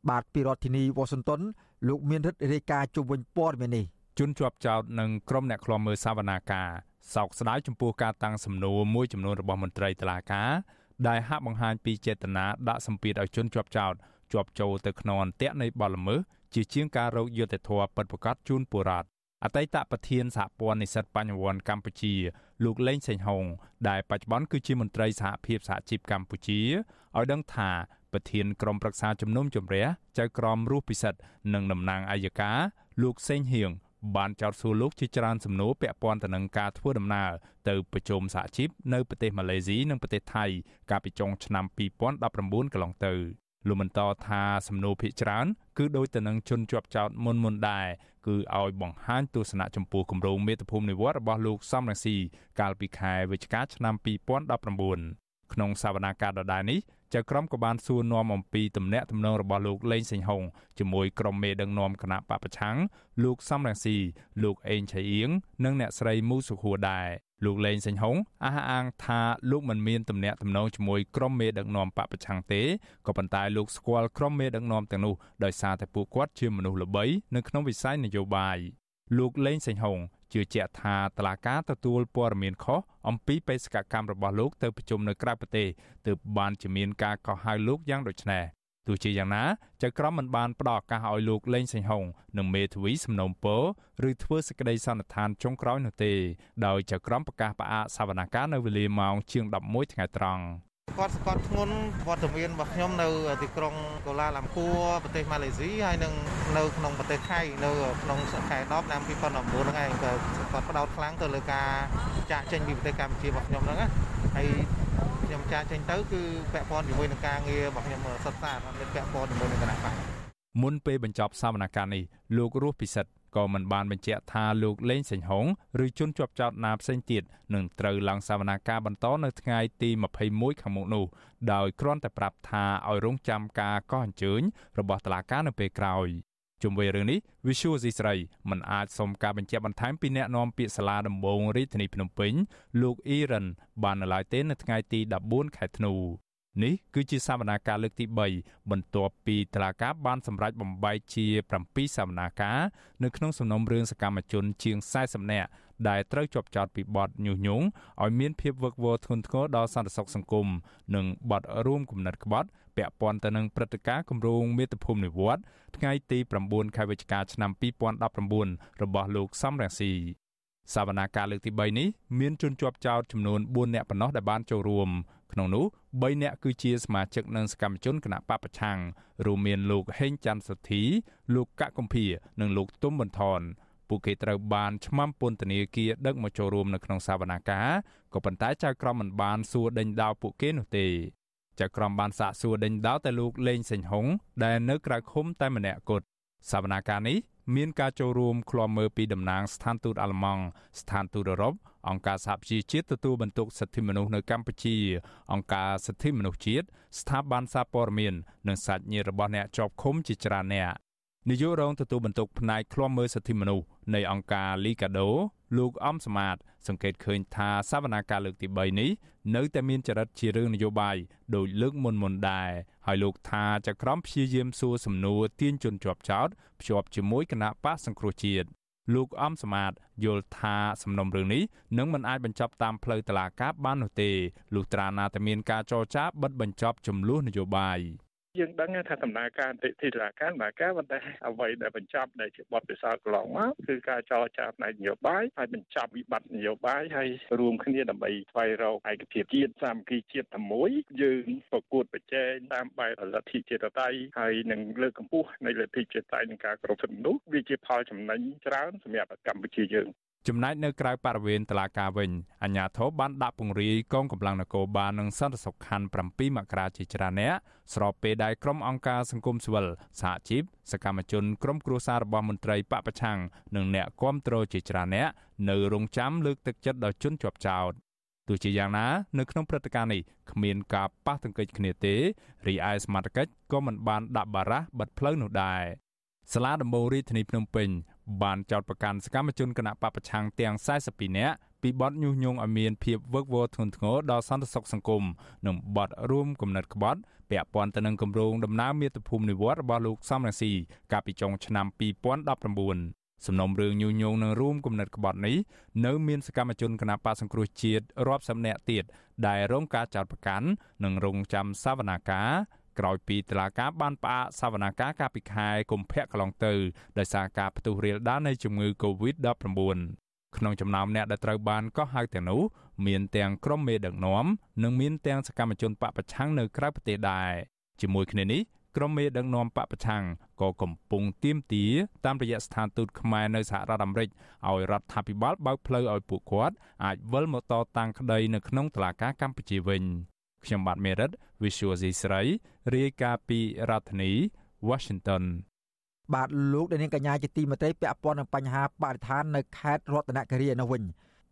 បាទពីរដ្ឋធានីវ៉ាស៊ីនតោនលោកមានរិទ្ធរាយការណ៍ជុំវិញព័ត៌មាននេះ
ជនជាប់ចោតនិងក្រុមអ្នកខ្លាំមើលសវនាការ សោកស្ដាយចំពោះការតាំងសំណួរមួយចំនួនរបស់មន្ត្រីតុលាការដែលហាក់បង្ហាញពីចេតនាដាក់សម្ពាធឲ្យជនជាប់ចោតជាប់ចូលទៅក្នុងអន្ទាក់នៃបទល្មើសជាជាងការរកយុត្តិធម៌ពិតប្រាកដជូនពលរដ្ឋអតីតប្រធានសហព័ន្ធនិស្សិតបញ្ញវន្តកម្ពុជាលោកលេងសេងហងដែលបច្ចុប្បន្នគឺជាមន្ត្រីសហភាពសហជីពកម្ពុជាឲ្យដឹងថាប្រធានក្រុមប្រឹក្សាជំនុំជម្រះចៅក្រមរស់ពិសិដ្ឋនិងតំណាងអัยការលោកសេងហៀង បានចោទសួរលោកជាច្រើនសំណួរពាក់ព័ន្ធទៅនឹងការធ្វើដំណើរទៅប្រជុំសហជីពនៅប្រទេសម៉ាឡេស៊ីនិងប្រទេសថៃកាលពីចុងឆ្នាំ2019កន្លងទៅលោកបន្តថាសំណួរភាគច្រើនគឺដូចទៅនឹងជនជាប់ចោតមុនមុនដែរគឺឲ្យបង្ហាញទស្សនៈចំពោះគម្រោងមេត្តាភូមិនិវត្តរបស់លោកសំរងស៊ីកាលពីខែវិច្ឆិកាឆ្នាំ2019 ក្នុងសវនាការដដែលនេះចៅក្រមក៏បានសួរនាំអំពីទំនាក់ទំនងរបស់លោកលេងសេងហុងជាមួយក្រុមមេដឹកនាំគណៈបពប្រឆាំងលោកសំរងស៊ីលោកអេងឆៃអៀងនិងអ្នកស្រីមូសុខួរដែរលោកលេងសេងហុងអះអាងថាលោកមិនមានទំនាក់ទំនងជាមួយក្រុមមេដឹកនាំបពប្រឆាំងទេក៏ប៉ុន្តែលោកស្គាល់ក្រុមមេដឹកនាំទាំងនោះដោយសារតែពួកគាត់ជាមនុស្សល្បីនៅក្នុងវិស័យនយោបាយ លោកលេងសេងហុងជឿជាក់ថាតឡាការទទួលព័ត៌មានខុសអំពីបេសកកម្មរបស់លោកទៅប្រជុំនៅក្រៅប្រទេសទើបបានជាមានការកោះហៅលោកយ៉ាងដូចនេះទោះជាយ៉ាងណាចៅក្រមមិនបានផ្ដល់ឱកាសឲ្យលោកលេងសេងហុងនិងមេធាវីសំណុំពរឬធ្វើសេចក្តីសន្និដ្ឋានចុងក្រោយនោះទេដោយចៅក្រមប្រកាសផ្អាកសវនកម្មនៅវេលាម៉ោងជាង11ថ្ងៃត្រង់
គាត់ស្កត់ធ្ងន់វត្តមានរបស់ខ្ញុំនៅទីក្រុងកូឡាឡាំពួរប្រទេសម៉ាឡេស៊ីហើយនឹងនៅក្នុងប្រទេសថៃនៅក្នុងខែ10ឆ្នាំ2019ហ្នឹងឯងក៏គាត់ផ្ដោតខ្លាំងទៅលើការចាក់ចេញពីប្រទេសកម្ពុជារបស់ខ្ញុំហ្នឹងណាហើយខ្ញុំចាក់ចេញទៅគឺពាក់ព័ន្ធជាមួយនឹងការងាររបស់ខ្ញុំសិក្សាអត់មានពាក់ព័ន្ធជាមួយនឹងគណៈបក
មុនពេលបញ្ចប់សវនកម្មនេះលោករស់ពិសិដ្ឋ ក៏មិនបានបញ្ជាក់ថាលោកលេងសេងហងឬជនជាប់ចោតណាផ្សេងទៀតនឹងត្រូវឡើងសវនាការបន្តនៅថ្ងៃទី21ខាងមុខនោះដោយគ្រាន់តែប្រាប់ថាឲ្យរងចាំការកោះអញ្ជើញរបស់តុលាការនៅពេលក្រោយជុំវិញរឿងនេះ Visual ស៊ីស្រីមិនអាចសុំការបញ្ជាក់បន្ថែមពីអ្នកនាំពាក្យសាលាដំបងរាជធានីភ្នំពេញលោកអ៊ីរ៉ានបាននៅឡើយទេនៅថ្ងៃទី14ខែធ្នូ នេះគឺជាសវនាការលើកទី3បន្ទាប់ពីតឡាកាបានសម្រេចបំបែកជា7សវនាការនៅក្នុងសំណុំរឿងសកម្មជនជាង40នាក់ដែលត្រូវជាប់ចោតពីបទញុះញង់ឲ្យមានភាពវឹកវរធ្ងន់ធ្ងរដល់សន្តិសុខសង្គមនិងបទរួមគំនិតក្បត់ពាក់ព័ន្ធទៅនឹងព្រឹត្តិការណ៍គម្រោងមាតុភូមិនិវត្តថ្ងៃទី9ខែវិច្ឆិកាឆ្នាំ2019របស់លោកសំរងស៊ីសវនាការលើកទី3នេះមានជនជាប់ចោតចំនួន4នាក់ប៉ុណ្ណោះដែលបានចូលរួម ក្នុងនោះ3នាក់គឺជាសមាជិកនិងសកម្មជនគណៈបពប្រឆាំងរួមមានលោកហេងច័ន្ទសុធី លោកកកកំភៀនិងលោកទុំបន្ថនពួកគេត្រូវបានឆ្មាំពន្ធនាគារដឹកមកចូលរួមនៅក្នុងសវនាការក៏ប៉ុន្តែចៅក្រមមិនបានសួរដេញដោលពួកគេនោះទេចៅក្រមបានសាកសួរដេញដោលតែលោកលេងសេងហុងដែលនៅក្រៅឃុំតែម្នាក់គត់ សវនាការនេះមានការចូលរួមឃ្លាំមើលពីតំណាងស្ថានទូតអាល្លឺម៉ង់ស្ថានទូតអឺរ៉ុបអង្គការសហប្រជាជាតិទទួលបន្ទុកសិទ្ធិមនុស្សនៅកម្ពុជា អង្គការសិទ្ធិមនុស្សជាតិស្ថាប័នសារព័ត៌មាននិងសាច់ញាតិរបស់អ្នកជាប់ឃុំជាច្រើនអ្នកនាយករងទទួលបន្ទុកផ្នែកឃ្លាំមើលសិទ្ធិមនុស្សនៃអង្គការ Liga do លោកអំសមាត សង្កេតឃើញថាសវនាការលើកទី3នេះនៅតែមានចរិតជារឿងនយោបាយដោយលើកមុនមុនដែរហើយលោកថាចក្រមព្យាយាមសួរសំណួរទាញជនជាប់ចោតភ្ជាប់ជាមួយគណៈបកសង្គ្រោះជាតិលោកអំសមាតយល់ថាសំណុំរឿងនេះនឹងមិនអាចបញ្ចប់តាមផ្លូវតុលាការបាននោះទេលុះត្រាណាតែមានការចរចាបិទបញ្ចប់ចំនួននយោបាយ
យើងដឹងថាដំណើរការទីទីរាការដំណើរការប៉ុន្តែអ្វីដែលបញ្ចប់ដែលជាបទពិសោធន៍កន្លងមកគឺការចរចាផ្នែកនយោបាយហើយបញ្ចប់វិបត្តិនយោបាយហើយរួមគ្នាដើម្បីស្វែងរកឯកភាពជាតិសាមគ្គីជាតិតែមួយយើងប្រកួតប្រជែងតាមបែបលទ្ធិជាតិតៃហើយនឹងលើកកម្ពស់នៃលទ្ធិជាតិតៃនិងការគោរពសិទ្ធិមនុស្សវាជាផលចំណេញច្រើនសម្រាប់កម្ពុជាយើង
ចំណែកនៅក្រៅបរិវេណតុលាការវិញអាជ្ញាធរបានដាក់ពង្រាយកងកម្លាំងនគរបាលនិងសន្តិសុខខណ្ឌ7មករាជាច្រើនអ្នកស្របពេលដែលក្រុមអង្គការសង្គមស៊ីវិលសហជីពសកម្មជនក្រុមគ្រួសាររបស់មន្ត្រីបពប្រឆាំងនិងអ្នកគាំទ្រជាច្រើនអ្នកនៅរងចាំលើកទឹកចិត្តដល់ជនជាប់ចោតទោះជាយ៉ាងណានៅក្នុងព្រឹត្តិការណ៍នេះគ្មានការប៉ះទង្គិចគ្នាទេរីឯសមាជិកក៏មិនបានដាក់បារះបិទផ្លូវនោះដែរសាលាដំបងរាជធានីភ្នំពេញ បានចោទប្រកាន់សកម្មជនគណៈបពប្រឆាំងទាំង42នាក់ពីបទញុះញង់ឲ្យមានភាពវឹកវរធ្ងន់ធ្ងរដល់សន្តិសុខសង្គមនិងបទរួមគំនិតក្បត់ពាក់ព័ន្ធទៅនឹងគម្រោងដំណើរមាតុភូមិនិវត្តរបស់លោកសំរងស៊ីកាលពីចុងឆ្នាំ2019សំណុំរឿងញុះញង់នឹងរួមគំនិតក្បត់នេះនៅមានសកម្មជនគណបកសង្គ្រោះជាតិរាប់សិបនាក់ទៀតដែលរងការចោទប្រកាន់និងរងចាំសវនាការ ក្រោយពីតុលាការបានផ្អាកសវនាការកាលពីខែកុម្ភៈកន្លងទៅដោយសារការផ្ទុះរាលដាលនៃជំងឺ Covid-19 ក្នុងចំណោមអ្នកដែលត្រូវបានកោះហៅទាំងនោះមានទាំងក្រុមមេដឹកនាំនិងមានទាំងសកម្មជនបពប្រឆាំងនៅក្រៅប្រទេសដែរជាមួយគ្នានេះក្រុមមេដឹកនាំបពប្រឆាំងក៏កំពុងទាមទារតាមរយៈស្ថានទូតខ្មែរនៅសហរដ្ឋអាមេរិកឲ្យរដ្ឋាភិបាលបើកផ្លូវឲ្យពួកគាត់អាចវិលមកតតាំងក្តីនៅក្នុងតុលាការកម្ពុជាវិញ ខ្ញុំបាទមេរិត Visual C ស្រីរាយការណ៍ពីរដ្ឋធានី Washington
បាទលោកដានៀងកញ្ញាជាទីមេត្រីពាក់ព័ន្ធនឹងបញ្ហាបរិស្ថាននៅខេត្តរតនគិរីនៅវិញ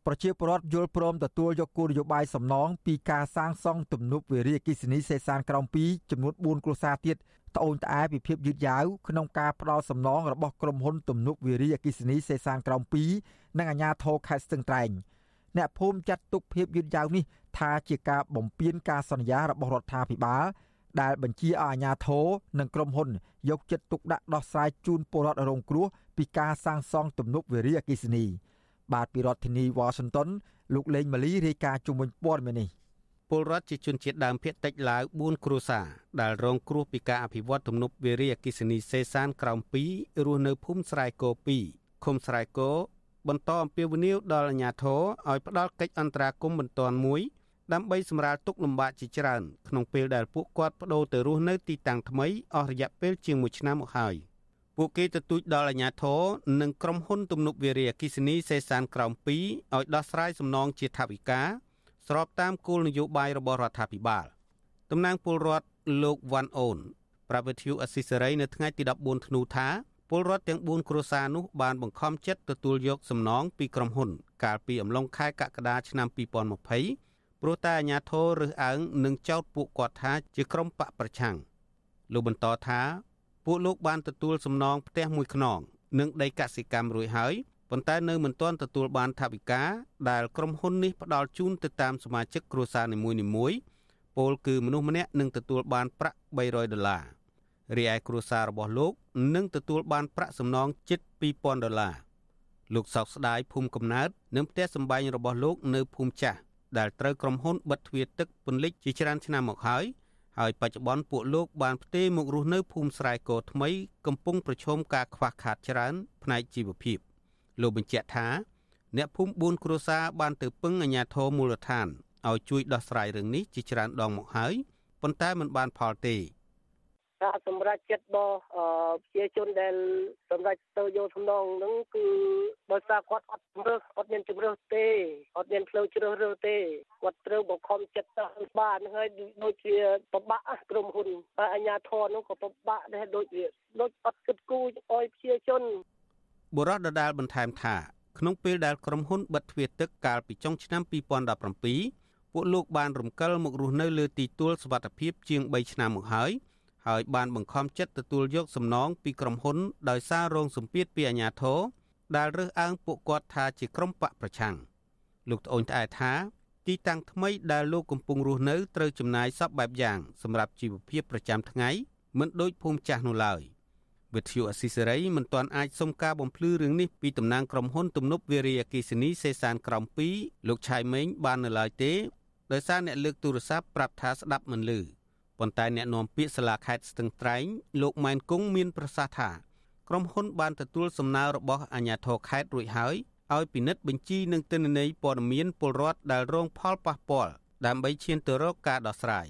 ប្រជាពលរដ្ឋយល់ព្រមទទួលយកគោលនយោបាយសំណងពីការសាងសង់ទំនប់វារីអគ្គិសនីសេសានក្រោម2ចំនួន4គ្រួសារទៀតត្អូញត្អែពីភាពយឺតយ៉ាវក្នុងការផ្ដល់សំណងរបស់ក្រុមហ៊ុនទំនប់វារីអគ្គិសនីសេសានក្រោម2និងអាជ្ញាធរខេត្តស្ទឹងត្រែងអ្នកភូមិចាត់ទុកភាពយឺតយ៉ាវនេះ ថាជាការបំពានការសន្យារបស់រដ្ឋាភិបាលដែលបញ្ជាឲ្យអាជ្ញាធរនិងក្រុមហ៊ុន យកចិត្តទុកដាក់ដោះស្រាយជូនពលរដ្ឋរងគ្រោះពីការសាងសង់ទំនប់វារីអគ្គិសនី បាទពីរដ្ឋធានី Washington លោកលេងម៉ាលីរាយការណ៍ជុំវិញព័ត៌មាននេះ
ពលរដ្ឋជាជនជាតិដើមភាគតិចឡាវ4គ្រួសារដែលរងគ្រោះពីការអភិវឌ្ឍទំនប់វារីអគ្គិសនីសេសានក្រោម2រស់នៅភូមិស្រែគោ2ឃុំស្រែគោបន្តអំពាវនាវដល់អាជ្ញាធរឲ្យផ្ដល់កិច្ចអន្តរាគមន៍បន្ទាន់មួយ ដើម្បីសម្រាលទុកលំបាកជាច្រើនក្នុងពេលដែលពួកគាត់បដូរទៅរស់នៅទីតាំងថ្មីអស់រយៈពេលជាង1ឆ្នាំមកហើយពួកគេទទូចដល់អាជ្ញាធរនិងក្រុមហ៊ុនទំនប់វារីអគ្គិសនីសេសានក្រោម2ឲ្យដោះស្រាយសំណងជាថវិកាស្របតាមគោលនយោបាយរបស់រដ្ឋាភិបាលតំណាងពលរដ្ឋលោកវ៉ាន់អូនប្រាប់វិទ្យុអស៊ីសេរីនៅថ្ងៃទី14ធ្នូថាពលរដ្ឋទាំង4គ្រួសារនោះបានបង្ខំចិត្តទទួលយកសំណងពីក្រុមហ៊ុន កាលពីអំឡុងខែកក្កដាឆ្នាំ2020 ព្រោះតែអាញាធររើសអើងនិងចោទពួកគាត់ថាជាក្រុមបកប្រឆាំងលោកបន្តថាពួកលោកបានទទួលសំណងផ្ទះមួយខ្នងនិងដីកសិកម្មរួចហើយប៉ុន្តែនៅមិនទាន់ទទួលបានថវិកាដែលក្រុមហ៊ុននេះផ្ដល់ជូនទៅតាមសមាជិកគ្រួសារនីមួយៗពលគឺមនុស្សម្នាក់នឹងទទួលបានប្រាក់300ដុល្លាររីឯគ្រួសាររបស់លោកនឹងទទួលបានប្រាក់សំណងជិត2000ដុល្លារលោកសោកស្ដាយភូមិកំណើតនិងផ្ទះសម្បែងរបស់លោកនៅភូមិចាស់ ដែលត្រូវក្រុមហ៊ុនបិទទ្វារទឹកពន្លិចជាច្រើនឆ្នាំមកហើយហើយបច្ចុប្បន្នពួកលោកបានផ្ទេរមករស់នៅភូមិស្រែគោថ្មី កំពុងប្រឈមការខ្វះខាតច្រើនផ្នែកជីវភាពលោកបញ្ជាក់ថាអ្នកភូមិ4គ្រួសារបានទៅពឹងអាជ្ញាធរមូលដ្ឋានឲ្យជួយដោះស្រាយរឿងនេះជាច្រើនដងមកហើយប៉ុន្តែមិនបានផលទេ
ការសម្រាប់ចិត្តរបស់ប្រជាជនដែលសម្រាប់ទៅយកសំណងហ្នឹងគឺដោយសារគាត់អត់ជំរឿអត់មានជំរឿទេអត់មានផ្លូវជ្រើសរើសទេគាត់ត្រូវបង្ខំចិត្តទៅបានហើយដូចជាពិបាកក្រុមហ៊ុនហើយអាជ្ញាធរនោះក៏ពិបាកដែរដូចវាដូចអត់គិតគូរឲ្យប្រជាជន
បុរសដដាលបន្ថែមថា ក្នុងពេលដែលក្រុមហ៊ុនបិទទ្វារទឹកកាលពីចុងឆ្នាំ2017ពួកលោកបានរំកិលមករស់នៅលើទីទួលសុវត្ថិភាពជាង3ឆ្នាំមកហើយ ហើយបានបង្ខំចិត្តទទួលយកសំណងពីក្រុមហ៊ុនដោយសាររងសម្ពាធពីអាជ្ញាធរដែលរើសអើងពួកគាត់ថាជាក្រុមបកប្រឆាំងលោកត្អូញត្អែថាទីតាំងថ្មីដែលលោកកំពុងរស់នៅត្រូវចំណាយសពបែបយ៉ាងសម្រាប់ជីវភាពប្រចាំថ្ងៃមិនដូចភូមិចាស់នោះឡើយវិទ្យុអស៊ីសេរីមិនទាន់អាចសុំការបំភ្លឺរឿងនេះពីតំណាងក្រុមហ៊ុនទំនប់វារីអគ្គិសនីសេសានក្រំ2លោកឆៃមេងបាននៅឡើយទេដោយសារអ្នកលើកទូរស័ព្ទប្រាប់ថាស្ដាប់មិនឮ ប៉ុន្តែអ្នកនាំពាក្យសាលាខេត្តស្ទឹងត្រែងលោកម៉ែនគង់មានប្រសាសន៍ថាក្រុមហ៊ុនបានទទួលសំណើរបស់អាជ្ញាធរខេត្តរួចហើយឲ្យពិនិត្យបញ្ជីនិងទិន្នន័យព័ត៌មានពលរដ្ឋដែលរងផលប៉ះពាល់ដើម្បីឈានទៅរកការដោះស្រាយ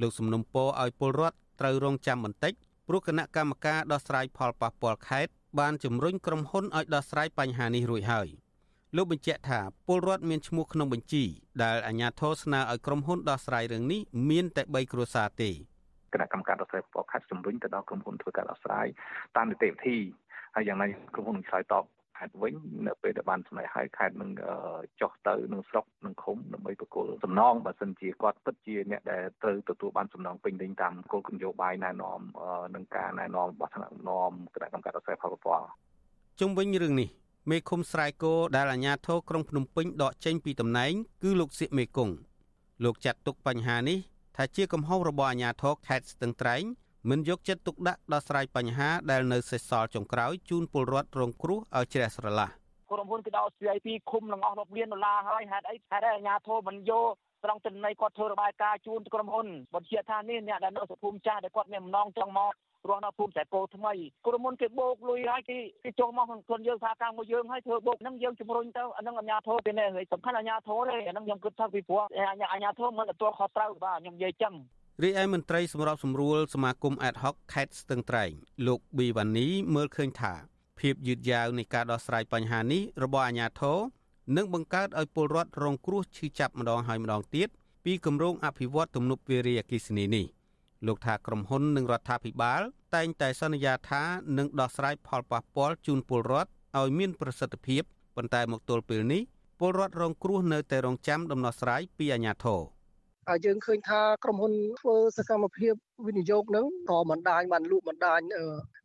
លោកសំណុំពរឲ្យពលរដ្ឋត្រូវរងចាំបន្តិចព្រោះគណៈកម្មការដោះស្រាយផលប៉ះពាល់ខេត្តបានជំរុញក្រុមហ៊ុនឲ្យដោះស្រាយបញ្ហានេះរួចហើយ លោកបញ្ជាក់ថាពលរដ្ឋមានឈ្មោះក្នុងបញ្ជីដែលអាជ្ញាធរស្នើឲ្យក្រុមហ៊ុនដោះស្រាយរឿងនេះមានតែ3គ្រួសារទេ
គណៈកម្មការដោះស្រាយផលខេត្តជំរុញទៅដល់ក្រុមហ៊ុនធ្វើការដោះស្រាយតាមនីតិវិធីហើយយ៉ាងណាក្រុមហ៊ុននឹងឆ្លើយតបខេត្តវិញនៅពេលដែលបានសម្រេចហើយខេត្តនឹងចុះទៅនឹងស្រុកនឹងឃុំដើម្បីបកគលសំណងបើសិនជាគាត់ពិតជាអ្នកដែលត្រូវទទួលបានសំណងពេញលេញតាមគោលនយោបាយណែនាំនឹងការណែនាំរបស់ថ្នាក់ដឹកនាំគណៈកម្មការដោះស្រាយផលប៉ះពាល់
ជុំវិញរឿងនេះ មេឃុំស្រែគោដែលអាជ្ញាធរក្រុងភ្នំពេញដកចេញពីតំណែងគឺលោកសៀកមេគង្គលោកចាត់ទុកបញ្ហានេះថាជាកំហុសរបស់អាជ្ញាធរខេត្តស្ទឹងត្រែងមិនយកចិត្តទុកដាក់ដោះស្រាយបញ្ហាដែលនៅសេសសល់ចុងក្រោយជូនពលរដ្ឋរងគ្រោះឲ្យជ្រះស្រឡះ
ក្រុមហ៊ុនគេដោត CIP ឃុំនឹងអស់រាប់លានដុល្លារហើយហេតុអីហេតុអីអាជ្ញាធរមិនយកត្រង់ទិន្នន័យគាត់ធ្វើរបាយការណ៍ជូនក្រុមហ៊ុនបញ្ជាក់ថានេះអ្នកដែលនៅសុភូមិចាស់ដែលគាត់មានបំណងចង់មក រស់នៅភូមិតែពោថ្មីក្រុមហ៊ុនគេបោកលុយហើយគេគេចុះមកខ្លួនយើងថាការមួយយើងហើយធ្វើបោកហ្នឹងយើងជំរុញទៅអាហ្នឹងអាជ្ញាធរពេលនេះសំខាន់អាជ្ញាធរទេអាហ្នឹងខ្ញុំគិតថាពីព្រោះអាជ្ញាធរមិនទទួលខុសត្រូវបាទខ្ញុំនិយាយចឹង
រីឯមន្ត្រីសម្របសម្រួលសមាគម Ad hoc ខេត្តស្ទឹងត្រែងលោកប៊ីវ៉ានីមើលឃើញថាភាពយឺតយ៉ាវនៃការដោះស្រាយបញ្ហានេះរបស់អាជ្ញាធរនឹងបង្កើតឲ្យពលរដ្ឋរងគ្រោះឈឺចាប់ម្ដងហើយម្ដងទៀតពីគម្រោងអភិវឌ្ឍទំនប់វារីអគ្គិសនីនេះ លោកថាក្រុមហ៊ុននិងរដ្ឋាភិបាល តែងតែសន្យាថានឹងដោះស្រាយផលប៉ះពាល់ជូនពលរដ្ឋឲ្យមានប្រសិទ្ធភាពប៉ុន្តែមកទល់ពេលនេះពលរដ្ឋរងគ្រោះនៅតែរងចាំដំណោះស្រាយពីអាជ្ញាធរ
យើងឃើញថាក្រុមហ៊ុនធ្វើសកម្មភាពវិនិយោគនឹងក៏មិនដាញបានលក់មិនដាញ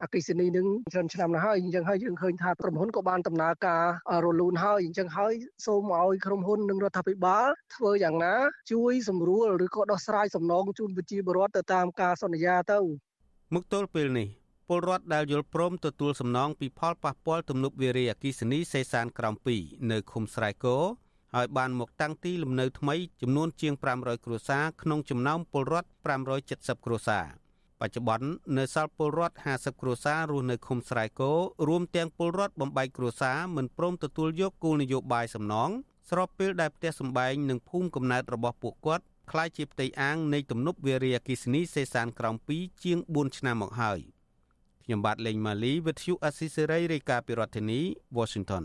អកិសនីនឹងច្រើនឆ្នាំណាស់ហើយអញ្ចឹងហើយយើងឃើញថាក្រុមហ៊ុនក៏បានដំណើរការរលូនហើយអញ្ចឹងហើយសូមឲ្យក្រុមហ៊ុននិងរដ្ឋាភិបាលធ្វើយ៉ាងណា ជួយសម្រួលឬក៏ដោះស្រាយសំណងជូនប្រជាពលរដ្ឋទៅតាមការសន្យាទៅ
មកទល់ពេលនេះពលរដ្ឋដែលយល់ព្រមទទួលសំណងពីផលប៉ះពាល់ទំនប់វារីអគ្គិសនីសេសានក្រំ2នៅឃុំស្រែគោ ហើយបានមកតាំងទីលំនៅថ្មីចំនួនជាង500គ្រួសារក្នុងចំណោមពលរដ្ឋ570គ្រួសារបច្ចុប្បន្ននៅសល់ពលរដ្ឋ50គ្រួសាររស់នៅឃុំស្រែគោរួមទាំងពលរដ្ឋបំបីគ្រួសារមិនព្រមទទួលយកគោលនយោបាយសំណងស្របពេលដែលផ្ទះសម្បែងនិងភូមិកំណើតរបស់ពួកគាត់คล้ายជាផ្ទៃអាងនៃទំនប់វារីអគ្គិសនីសេសានក្រំ2ជាង4ឆ្នាំមកហើយខ្ញុំបាទលេងម៉ាលីវិទ្យុអស៊ីសេរីរាយការណ៍ពីរដ្ឋធានី Washington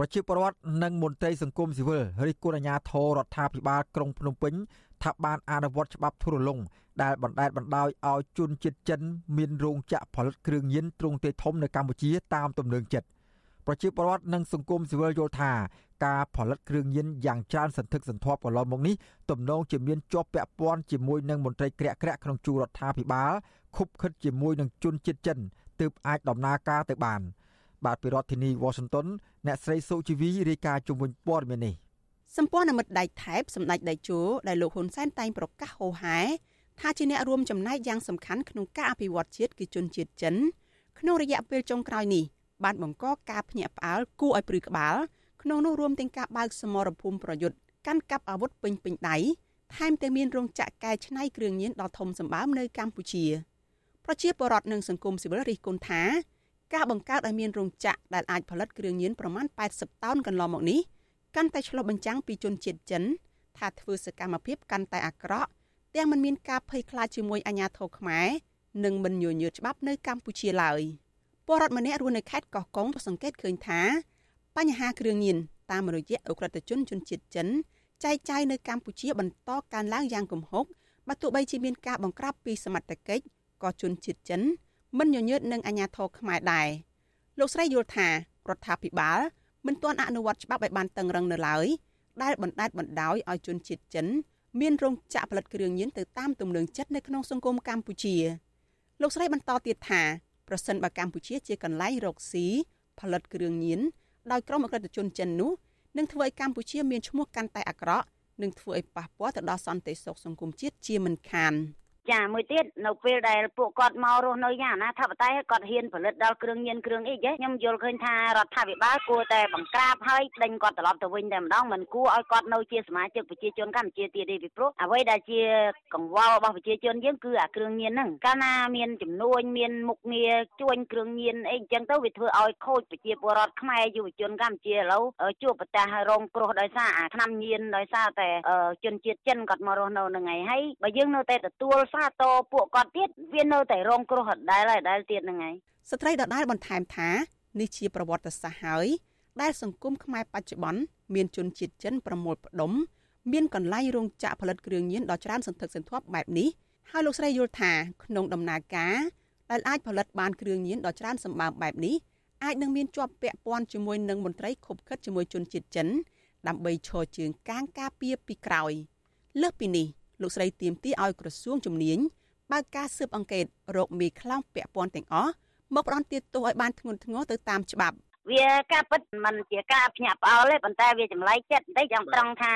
ប្រជាពលរដ្ឋនិងមន្ត្រីសង្គមស៊ីវិលរិះគន់អាជ្ញាធររដ្ឋាភិបាលក្រុងភ្នំពេញថាបានអនុវត្តច្បាប់ធុរលុងដែលបណ្តែតបណ្ដោយឲ្យជនជាតិចិនមានរោងចក្រផលិតគ្រឿងញៀនទ្រង់ទ្រាយធំនៅកម្ពុជាតាមទំនឹងចិត្តប្រជាពលរដ្ឋនិងសង្គមស៊ីវិលយល់ថាការផលិតគ្រឿងញៀនយ៉ាងច្រើនសន្ធឹកសន្ធាប់កន្លងមកនេះទំនងជាមានជាប់ពាក់ព័ន្ធជាមួយនឹងមន្ត្រីក្រាក់ក្រាក់ក្នុងជួររដ្ឋាភិបាលខុបខិតជាមួយនឹងជនជាតិចិនទើបអាចដំណើរការទៅបាន បាទពីរដ្ឋធានី Washington អ្នកស្រីសុជីវីរាយការណ៍ជុំវិញព័ត៌មាននេះ
សម្ព័ន្ធមិត្តដៃថែបសម្ដេចដៃជោដែលលោកហ៊ុនសែនតែងប្រកាសហោហែថាជាអ្នករួមចំណែកយ៉ាងសំខាន់ក្នុងការអភិវឌ្ឍជាតិគឺជនជាតិចិនក្នុងរយៈពេលចុងក្រោយនេះបានបង្កការភ្ញាក់ផ្អើលគួរឲ្យព្រឺក្បាលក្នុងនោះរួមទាំងការបើកសមរភូមិប្រយុទ្ធកាន់កាប់អាវុធពេញពេញដៃថែមទាំងមានរោងចក្រកែច្នៃគ្រឿងញៀនដ៏ធំសម្បើមនៅកម្ពុជាប្រជាពលរដ្ឋនិងសង្គមស៊ីវិលរិះគន់ថា ការបង្កើតឲ្យមានរោងចក្រដែលអាចផលិតគ្រឿងញៀនប្រមាណ80តោនកន្លងមកនេះកាន់តែឆ្លុះបញ្ចាំងពីជនជាតិចិនថាធ្វើសកម្មភាពកាន់តែអាក្រក់ទាំងមិនមានការភ័យខ្លាចជាមួយអាជ្ញាធរខ្មែរនិងមិនញញើតច្បាប់នៅកម្ពុជាឡើយពលរដ្ឋម្នាក់រស់នៅខេត្តកោះកុងសង្កេតឃើញថាបញ្ហាគ្រឿងញៀនតាមរយៈអ ுக ្រិតជនជនជាតិចិនចែកចាយនៅកម្ពុជាបន្តកើនឡើងយ៉ាងគំហុកបើទោះបីជាមានការបង្ក្រាបពីសមត្ថកិច្ចក៏ជនជាតិចិន មិនញញើតនឹងអាញាធរខ្មែរដែរលោកស្រីយល់ថារដ្ឋាភិបាលមិនទាន់អនុវត្តច្បាប់ឲ្យបានតឹងរឹងនៅឡើយដែលបណ្តែតបណ្ដោយឲ្យជនជាតិចិនមានរោងចក្រផលិតគ្រឿងញៀនទៅតាមទំនឹងចិត្តនៅក្នុងសង្គមកម្ពុជាលោកស្រីបន្តទៀតថាប្រសិនបើកម្ពុជាជាកន្លែងរកស៊ីផលិតគ្រឿងញៀនដោយក្រុមអក្រិតជនចិននោះនឹងធ្វើឲ្យកម្ពុជាមានឈ្មោះកាន់តែអាក្រក់និងធ្វើឲ្យប៉ះពាល់ទៅដល់សន្តិសុខសង្គមជាតិជាមិនខាន។
ចាមួយទៀតនៅពេលដែលពួកគាត់មករស់នៅយ៉ាងណាថាបតែគាត់ហ៊ានផលិតដល់គ្រឿងញៀនគ្រឿងអីចេះខ្ញុំយល់ឃើញថារដ្ឋាភិបាលគួរតែបង្ក្រាបហើយដេញគាត់ត្រឡប់ទៅវិញតែម្ដងមិនគួរឲ្យគាត់នៅជាសមាជិកប្រជាជនកម្ពុជាទៀតទេពីព្រោះអ្វីដែលជាកង្វល់របស់ប្រជាជនយើងគឺអាគ្រឿងញៀនហ្នឹងកាលណាមានចំនួនមានមុខងារជួញគ្រឿងញៀនអីអញ្ចឹងទៅវាធ្វើឲ្យខូចប្រជាពលរដ្ឋខ្មែរយុវជនកម្ពុជាឥឡូវជួបប្រទះរងគ្រោះដោយសារអាថ្នាំញៀនដោយសារតែជនជាតិចិនគាត់មករស់នៅនឹងឯងហើយបើយើងនៅតែទទួលសាទរពួកគាត់ទៀតវានៅតែរងគ្រោះដដែលហើយដដែលទៀតហ្នឹងហើយ
ស្ត្រីដដែលបន្ថែមថានេះជាប្រវត្តិសាស្ត្រហើយដែលសង្គមខ្មែរបច្ចុប្បន្នមានជនជាតិចិនប្រមូលផ្ដុំមានកន្លែងរោងចក្រផលិតគ្រឿងញៀនដ៏ច្រើនសន្ធឹកសន្ធាប់បែបនេះហើយលោកស្រីយល់ថាក្នុងដំណើរការដែលអាចផលិតបានគ្រឿងញៀនដ៏ច្រើនសម្បើមបែបនេះអាចនឹងមានជាប់ពាក់ព័ន្ធជាមួយនឹងមន្ត្រីខុបខិតជាមួយជនជាតិចិនដើម្បីឈរជើងកាងការពារពីក្រោយលើសពីនេះ លោកស្រីទៀមទីឲ្យក្រសួងជំនាញបើកការស៊ើបអង្កេតរោគមីខ្លោងពាក់ព័ន្ធទាំងអស់មកផ្ដន់ទាទោសឲ្យបានធ្ងន់ធ្ងរទៅតាមច្បាប់
វាការពិតមិនជាការភ្ញាក់ផ្អើលទេប៉ុន្តែវាចម្លែកចិត្តបន្តិចចង់ត្រង់ថា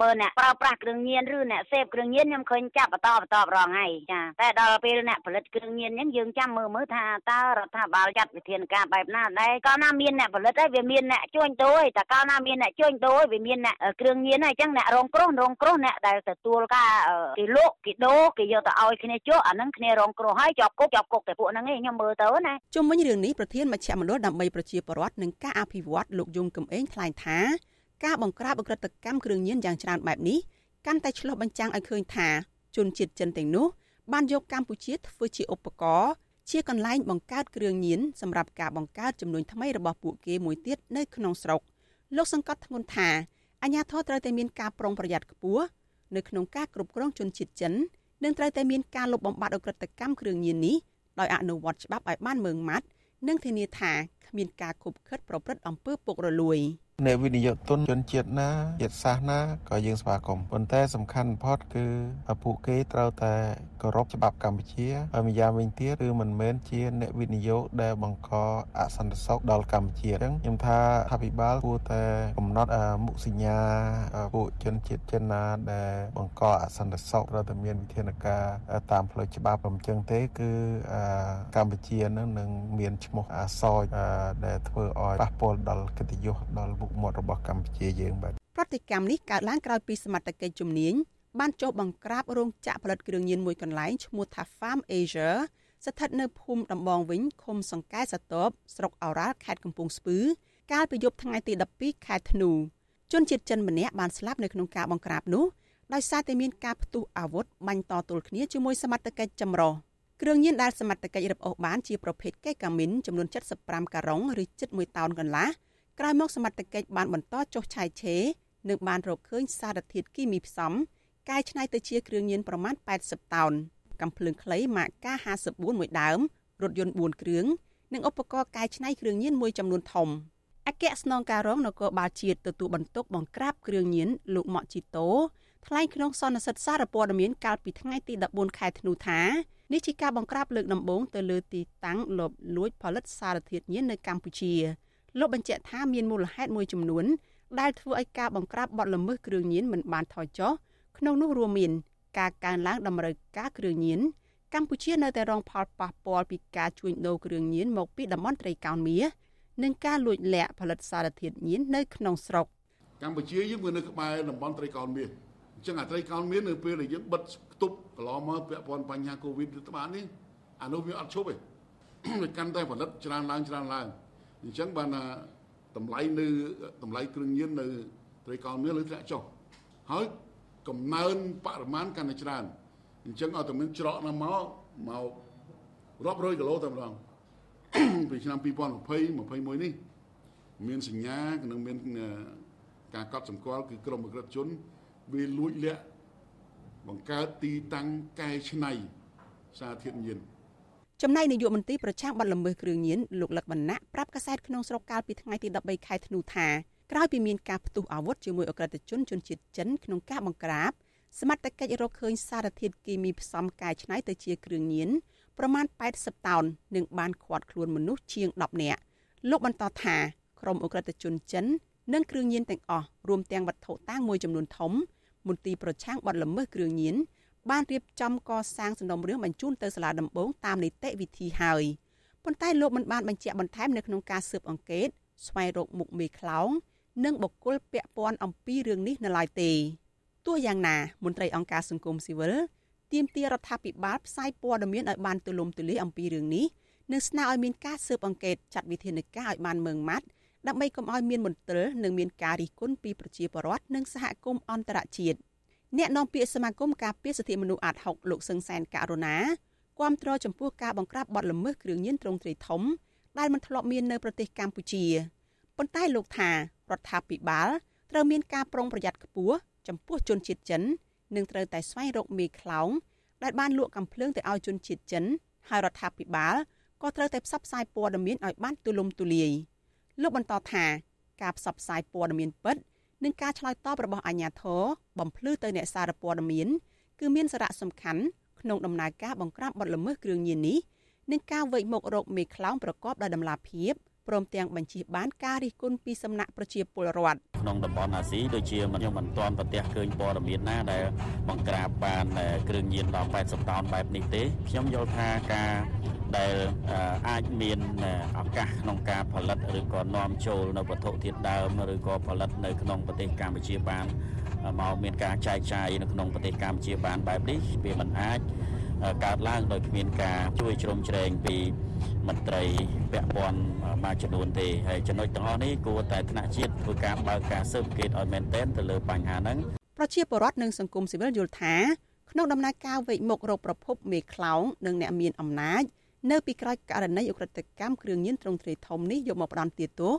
បើអ្នកប្រើប្រាស់គ្រឿងញៀនឬអ្នកសេពគ្រឿងញៀនខ្ញុំឃើញចាប់បន្តបន្តរងហើយចាតែដល់ពេលអ្នកផលិតគ្រឿងញៀនហ្នឹងយើងចាំមើលមើលថាតើរដ្ឋាភិបាលចាត់វិធានការបែបណាដែរកាលណាមានអ្នកផលិតហើយវាមានអ្នកជួញដូរតែកាលណាមានអ្នកជួញដូរវាមានអ្នកគ្រឿងញៀនហើយអញ្ចឹងអ្នករងគ្រោះរងគ្រោះអ្នកដែលទទួលការគេលក់គេដូរគេយកទៅឲ្យគ្នាជក់អាហ្នឹងគ្នារងគ្រោះហើយជាប់គុកជាប់គុកតែពួកហ្នឹងឯងខ្ញុំមើលទៅណា
ជុំវិញរឿងនេះប្រធានមជ្ឈមណ្ឌលដើម្បីប្រជាពលរដ្ឋនិងការអភិវឌ្ឍលោកយងកំឯងថ្លែងថាការបង្ក្រាបអក្រិតកម្មគ្រឿងញៀនយ៉ាងច្រើនបែបនេះកាន់តែឆ្លុះបញ្ចាំងឲ្យឃើញថាជនជាតិចិនទាំងនោះបានយកកម្ពុជាធ្វើជាឧបករណ៍ជាកន្លែងបង្កើតគ្រឿងញៀនសម្រាប់ការបង្កើតចំនួនថ្មីរបស់ពួកគេមួយទៀតនៅក្នុងស្រុកលោកសង្កត់ធ្ងន់ថាអាញាធរត្រូវតែមានការប្រុងប្រយ័ត្នខ្ពស់នៅក្នុងការគ្រប់គ្រងជនជាតិចិននិងត្រូវតែមានការលុបបំបាត់អក្រិតកម្មគ្រឿងញៀននេះដោយអនុវត្តច្បាប់ឲ្យបានម៉ឺងម៉ាត់ និងធានាថាគ្មានការខុបខិតប្រព្រឹត្តអំពើពុករលួយ
អ្នកវិនិយោគទុនជនជាតិណាជាតិសាសន៍ណាក៏យើងស្វាគមន៍ប៉ុន្តែសំខាន់បំផុតគឺពួកគេត្រូវតែគោរពច្បាប់កម្ពុជាហើយម្យ៉ាងវិញទៀតគឺមិនមែនជាអ្នកវិនិយោគដែលបង្កអសន្តិសុខដល់កម្ពុជាអញ្ចឹងខ្ញុំថាអភិបាលគួរតែកំណត់មុខសញ្ញាពួកជនជាតិចិនណាដែលបង្កអសន្តិសុខត្រូវតែមានវិធានការតាមផ្លូវច្បាប់អញ្ចឹងទេគឺកម្ពុជានឹងនឹងមានឈ្មោះអសោចដែលធ្វើឲ្យប៉ះពាល់ដល់កិត្តិយសដល់មុខមាត់របស់កម្ពុជាយើងបាទ
ប្រតិកម្មនេះកើតឡើងក្រោយពីសមត្ថកិច្ចជំនាញបានចុះបង្ក្រាបរោងចក្រផលិតគ្រឿងញៀនមួយកន្លែងឈ្មោះថា Farm Asia ស្ថិតនៅភូមិដំបងវិញឃុំសង្កែសតបស្រុកអូរ៉ាល់ខេត្តកំពង់ស្ពឺកាលពីយប់ថ្ងៃទី12ខែធ្នូជនជាតិចិនម្នាក់បានស្លាប់នៅក្នុងការបង្ក្រាបនោះដោយសារតែមានការផ្ទុះអាវុធបាញ់តទល់គ្នាជាមួយសមត្ថកិច្ចចម្រុះគ្រឿងញៀនដែលសមត្ថកិច្ចរឹបអូសបានជាប្រភេទកេកាមីនចំនួន75ការុងឬជិត1តោនកន្លះ ក្រោយមកសមត្ថកិច្ចបានបន្តចុះឆាយឆេរនិងបានរកឃើញសារធាតុគីមីផ្សំកែច្នៃទៅជាគ្រឿងញៀនប្រមាណ80តោនកំភ្លើងខ្លីម៉ាក K54 មួយដើមរថយន្ត4គ្រឿងនិងឧបករណ៍កែច្នៃគ្រឿងញៀនមួយចំនួនធំអគ្គស្នងការរងនគរបាលជាតិទទួលបន្ទុកបង្ក្រាបគ្រឿងញៀនលោកម៉ាក់ជីតូថ្លែងក្នុងសន្និសីទសារព័ត៌មានកាលពីថ្ងៃទី14ខែធ្នូថានេះជាការបង្ក្រាបលើកដំបូងទៅលើទីតាំងលបលួចផលិតសារធាតុញៀននៅកម្ពុជា លោកបញ្ជាក់ថាមានមូលហេតុមួយចំនួន ដែលធ្វើឲ្យការបង្ក្រាបបទល្មើសគ្រឿងញៀនមិនបានថយចុះក្នុងនោះរួមមាន ការកើនឡើងតម្រូវការគ្រឿងញៀនកម្ពុជានៅតែរងផលប៉ះពាល់ពីការជួញដូរគ្រឿងញៀនមកពីតំបន់ត្រីកោណមាសនិងការលួចលាក់ផលិតសារធាតុញៀននៅក្នុងស្រុក
កម្ពុជាយើងវានៅក្បែរតំបន់ត្រីកោណមាសអញ្ចឹងអាត្រីកោណមាសនៅពេលដែលយើងបិទទប់កន្លងមកពាក់ព័ន្ធបញ្ហាកូវីដត្បាតនេះអានោះវាអត់ឈប់ទេវាកាន់តែផលិតច្រើនឡើងច្រើនឡើង អញ្ចឹងបានតម្លៃនៅតម្លៃគ្រឿងញៀននៅត្រីកោណមាសលើធ្លាក់ចុះហើយកំណើនបរិមាណកាន់តែច្រើនអញ្ចឹងឲ្យតែមានច្រកណាមកមករាប់រយគីឡូតែម្ដងពីឆ្នាំ2020 21នេះមានសញ្ញានិងមានការកត់សម្គាល់គឺក្រមអក្រិតជនវាលួចលាក់បង្កើតទីតាំងកែច្នៃសារធាតុញៀន
ចំណែកនាយកមន្ត្រីប្រឆាំងបទល្មើសគ្រឿងញៀនលោកលឹកបណ្ណៈប្រាប់កាសែតក្នុងស្រុកកាលពីថ្ងៃទី13ខែធ្នូថាក្រោយពីមានការផ្ទុះអាវុធជាមួយអក្រិតជនជនជាតិចិនក្នុងការបង្ក្រាបសមត្ថកិច្ចរកឃើញសារធាតុគីមីផ្សំកែច្នៃទៅជាគ្រឿងញៀនប្រមាណ80តោននិងបានឃាត់ខ្លួនមនុស្សជាង10នាក់លោកបន្តថាក្រុមអ ுக ្រិតជនចិននិងគ្រឿងញៀនទាំងអស់រួមទាំងវត្ថុតាងមួយចំនួនធំមន្ទីរប្រឆាំងបទល្មើសគ្រឿងញៀន បានរៀបចំកសាងសំណុំរឿងបញ្ជូនទៅសាលាដំបងតាមនីតិវិធីហើយប៉ុន្តែលោកមិនបានបញ្ជាក់បន្ថែមនៅក្នុងការស៊ើបអង្កេតស្វែងរកមុខមេខ្លោងនិងបុគ្គលពាក់ព័ន្ធអំពីរឿងនេះនៅឡើយទេទោះយ៉ាងណាមន្ត្រីអង្គការសង្គមស៊ីវិលទាមទាររដ្ឋាភិបាលផ្សាយព័ត៌មានឲ្យបានទូលំទូលាយអំពីរឿងនេះនិងស្នើឲ្យមានការស៊ើបអង្កេតចាត់វិធានការឲ្យបានម៉ឺងម៉ាត់ដើម្បីកុំឲ្យមានមន្ទិលនិងមានការរិះគន់ពីប្រជាពលរដ្ឋនិងសហគមន៍អន្តរជាតិ អ្នកនាំពាក្យសមាគមការពារសិទ្ធិមនុស្សអាត6លោកសឹងសែនករណាគាំទ្រចំពោះការបង្ក្រាបបទល្មើសគ្រឿងញៀនត្រង់ត្រីធំដែលមិនធ្លាប់មាននៅប្រទេសកម្ពុជាប៉ុន្តែលោកថារដ្ឋាភិបាលត្រូវមានការប្រុងប្រយ័ត្នខ្ពស់ចំពោះជនជាតិចិននិងត្រូវតែស្វែងរកមេខ្លោងដែលបានលក់កំភ្លើងទៅឲ្យជនជាតិចិនហើយរដ្ឋាភិបាលក៏ត្រូវតែផ្សព្វផ្សាយព័ត៌មានឲ្យបានទូលំទូលាយលោកបន្តថាការផ្សព្វផ្សាយព័ត៌មានពិត និងការឆ្លើយតបរបស់អាជ្ញាធរបំភ្លឺទៅអ្នកសារព័ត៌មានគឺមានសារៈសំខាន់ក្នុងដំណើរការបង្ក្រាបបទល្មើសគ្រឿងញៀននេះនិងការវេកមុខរកមេខ្លោងប្រកបដោយតម្លាភាព ព្រមទាំងបញ្ជាបានការរិះគន់ពីសំណាក់ប្រជាពលរដ្ឋ
ក្នុងតំបន់អាស៊ីដូចជាខ្ញុំមិនទាន់ប្រទះឃើញព័ត៌មានណាដែលបង្ក្រាបបានគ្រឿងញៀនដល់80តោនបែបនេះទេខ្ញុំយល់ថាការដែលអាចមានឱកាសក្នុងការផលិតឬក៏នាំចូលនៅវត្ថុធាតុដើមឬក៏ផលិតនៅក្នុងប្រទេសកម្ពុជាបានមកមានការចែកចាយនៅក្នុងប្រទេសកម្ពុជាបានបែបនេះវាមិនអាច កើតឡើងដោយគ្មានការជួយជ្រោមជ្រែងពីមន្ត្រីពាក់ព័ន្ធមួយចំនួនទេហើយចំណុចទាំងអស់នេះគួរតែថ្នាក់ជាតិធ្វើការបើកការស៊ើបអង្កេតឲ្យមែនទែនទៅលើបញ្ហាហ្នឹង
ប្រជាពលរដ្ឋនិងសង្គមស៊ីវិលយល់ថាក្នុងដំណើរការវេកមុខរកប្រភពមេខ្លោងនិងអ្នកមានអំណាចនៅពីក្រោយករណីអ ுக ្រិតកម្មគ្រឿងញៀនត្រង់ទ្រាយធំនេះយកមកផ្ដន់ទាទោស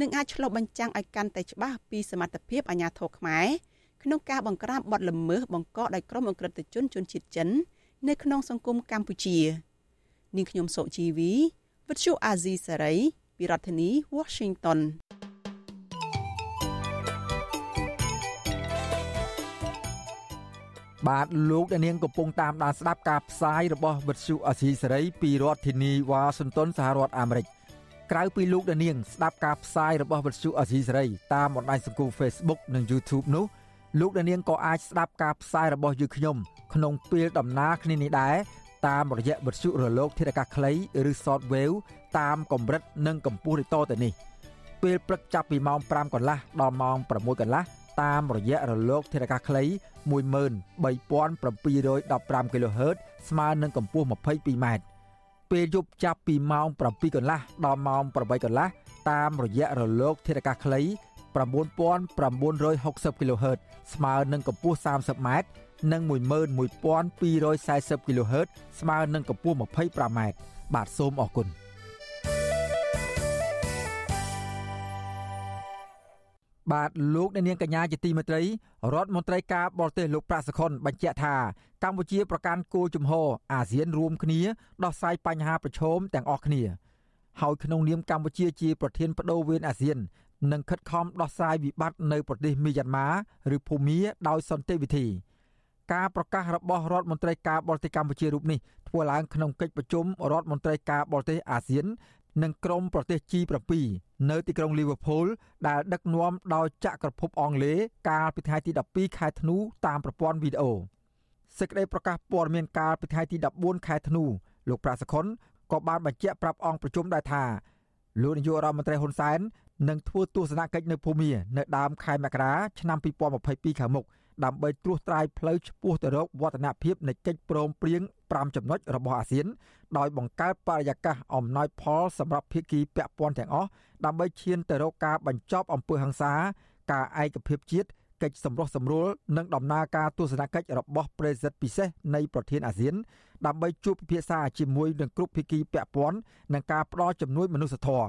នឹងអាចឆ្លុះបញ្ចាំងឲ្យកាន់តែច្បាស់ពីសមត្ថភាពអាជ្ញាធរខ្មែរក្នុងការបង្ក្រាបបទល្មើសបង្កដោយក្រុមអ ுக ្រិតជនជនជាតិចិន នៅក្នុងសង្គមកម្ពុជានាងខ្ញុំសុជីវីវិទ្យុអាស៊ីសេរីពីរដ្ឋធានី Washington
បាទលោកអ្នកនាងកំពុងតាមដានស្ដាប់ការផ្សាយរបស់វិទ្យុអាស៊ីសេរីពីរដ្ឋធានីវ៉ាស៊ីនតោនសហរដ្ឋអាមេរិកក្រៅពីលោកអ្នកនាងស្ដាប់ការផ្សាយរបស់វិទ្យុអាស៊ីសេរីតាមបណ្ដាញសង្គម Facebook និង YouTube នោះ លោកអ្នកនាងក៏អាចស្ដាប់ការផ្សាយរបស់យើងខ្ញុំក្នុងពេលដំណើរគ្នានេះដែរតាមរយៈវិទ្យុរលក ធារកាសខ្លីឬ Shortwave តាមកម្រិតនិងកម្ពស់ដូចតទៅនេះពេលព្រឹកចាប់ពីម៉ោង5កន្លះដល់ម៉ោង6កន្លះតាមរយៈរលក ធារកាសខ្លី13715 kHz ស្មើនឹងកម្ពស់ 22m ពេលយប់ចាប់ពីម៉ោង7កន្លះដល់ម៉ោង8កន្លះតាមរយៈរលក ធារកាសខ្លី 9960 kHz ស្មើនឹងកម្ពស់ 30m និង11240 kHz ស្មើនឹងកម្ពស់ 25m បាទសូមអរគុណបាទលោកអ្នកនាងកញ្ញាជាទីមេត្រីរដ្ឋមន្ត្រីការបរទេសលោកប្រាក់សខុនបញ្ជាក់ថាកម្ពុជាប្រកាន់គោលជំហរអាស៊ានរួមគ្នាដោះស្រាយបញ្ហាប្រឈមទាំងអស់គ្នា ហើយក្នុងនាមកម្ពុជាជាប្រធានបដូវវេនអាស៊ាន នឹងខិតខំដោះស្រាយវិបត្តិនៅប្រទេសមីយ៉ាន់ម៉ាឬភូមាដោយសន្តិវិធីការប្រកាសរបស់រដ្ឋមន្ត្រីការបរទេសកម្ពុជារូបនេះធ្វើឡើងក្នុងកិច្ចប្រជុំរដ្ឋមន្ត្រីការបរទេសអាស៊ាន និងក្រុមប្រទេស G7 នៅទីក្រុង Liverpool ដែលដឹកនាំដោយចក្រភពអង់គ្លេសកាលពីថ្ងៃទី12ខែធ្នូតាមប្រព័ន្ធវីដេអូសេចក្តីប្រកាសព័ត៌មានកាលពីថ្ងៃទី14ខែធ្នូលោកប្រាសខុនក៏បានបញ្ជាក់ប្រាប់អង្គប្រជុំដែរថាលោកនាយករដ្ឋមន្ត្រីហ៊ុនសែន នឹងធ្វើទស្សនកិច្ចនៅភូមានៅដើមខែមករាឆ្នាំ2022ខាងមុខដើម្បីត្រួសត្រាយផ្លូវឆ្ពោះទៅរកវឌ្ឍនភាពនៃកិច្ចព្រមព្រៀង5ចំណុចរបស់អាស៊ាន ដោយបង្កើតបរិយាកាសអំណោយផលសម្រាប់ភាគីពាក់ព័ន្ធទាំងអស់ដើម្បីឈានទៅរកការបញ្ចប់អំពើហិង្សាការឯកភាពជាតិកិច្ចសម្រុះសម្រួលនិងដំណើរការទស្សនកិច្ចរបស់ប្រេសិតពិសេសនៃប្រធានអាស៊ាន ដើម្បីជួបពិភាក្សាជាមួយនឹងគ្រប់ភាគីពាក់ព័ន្ធនិងការផ្ដល់ជំនួយមនុស្សធម៌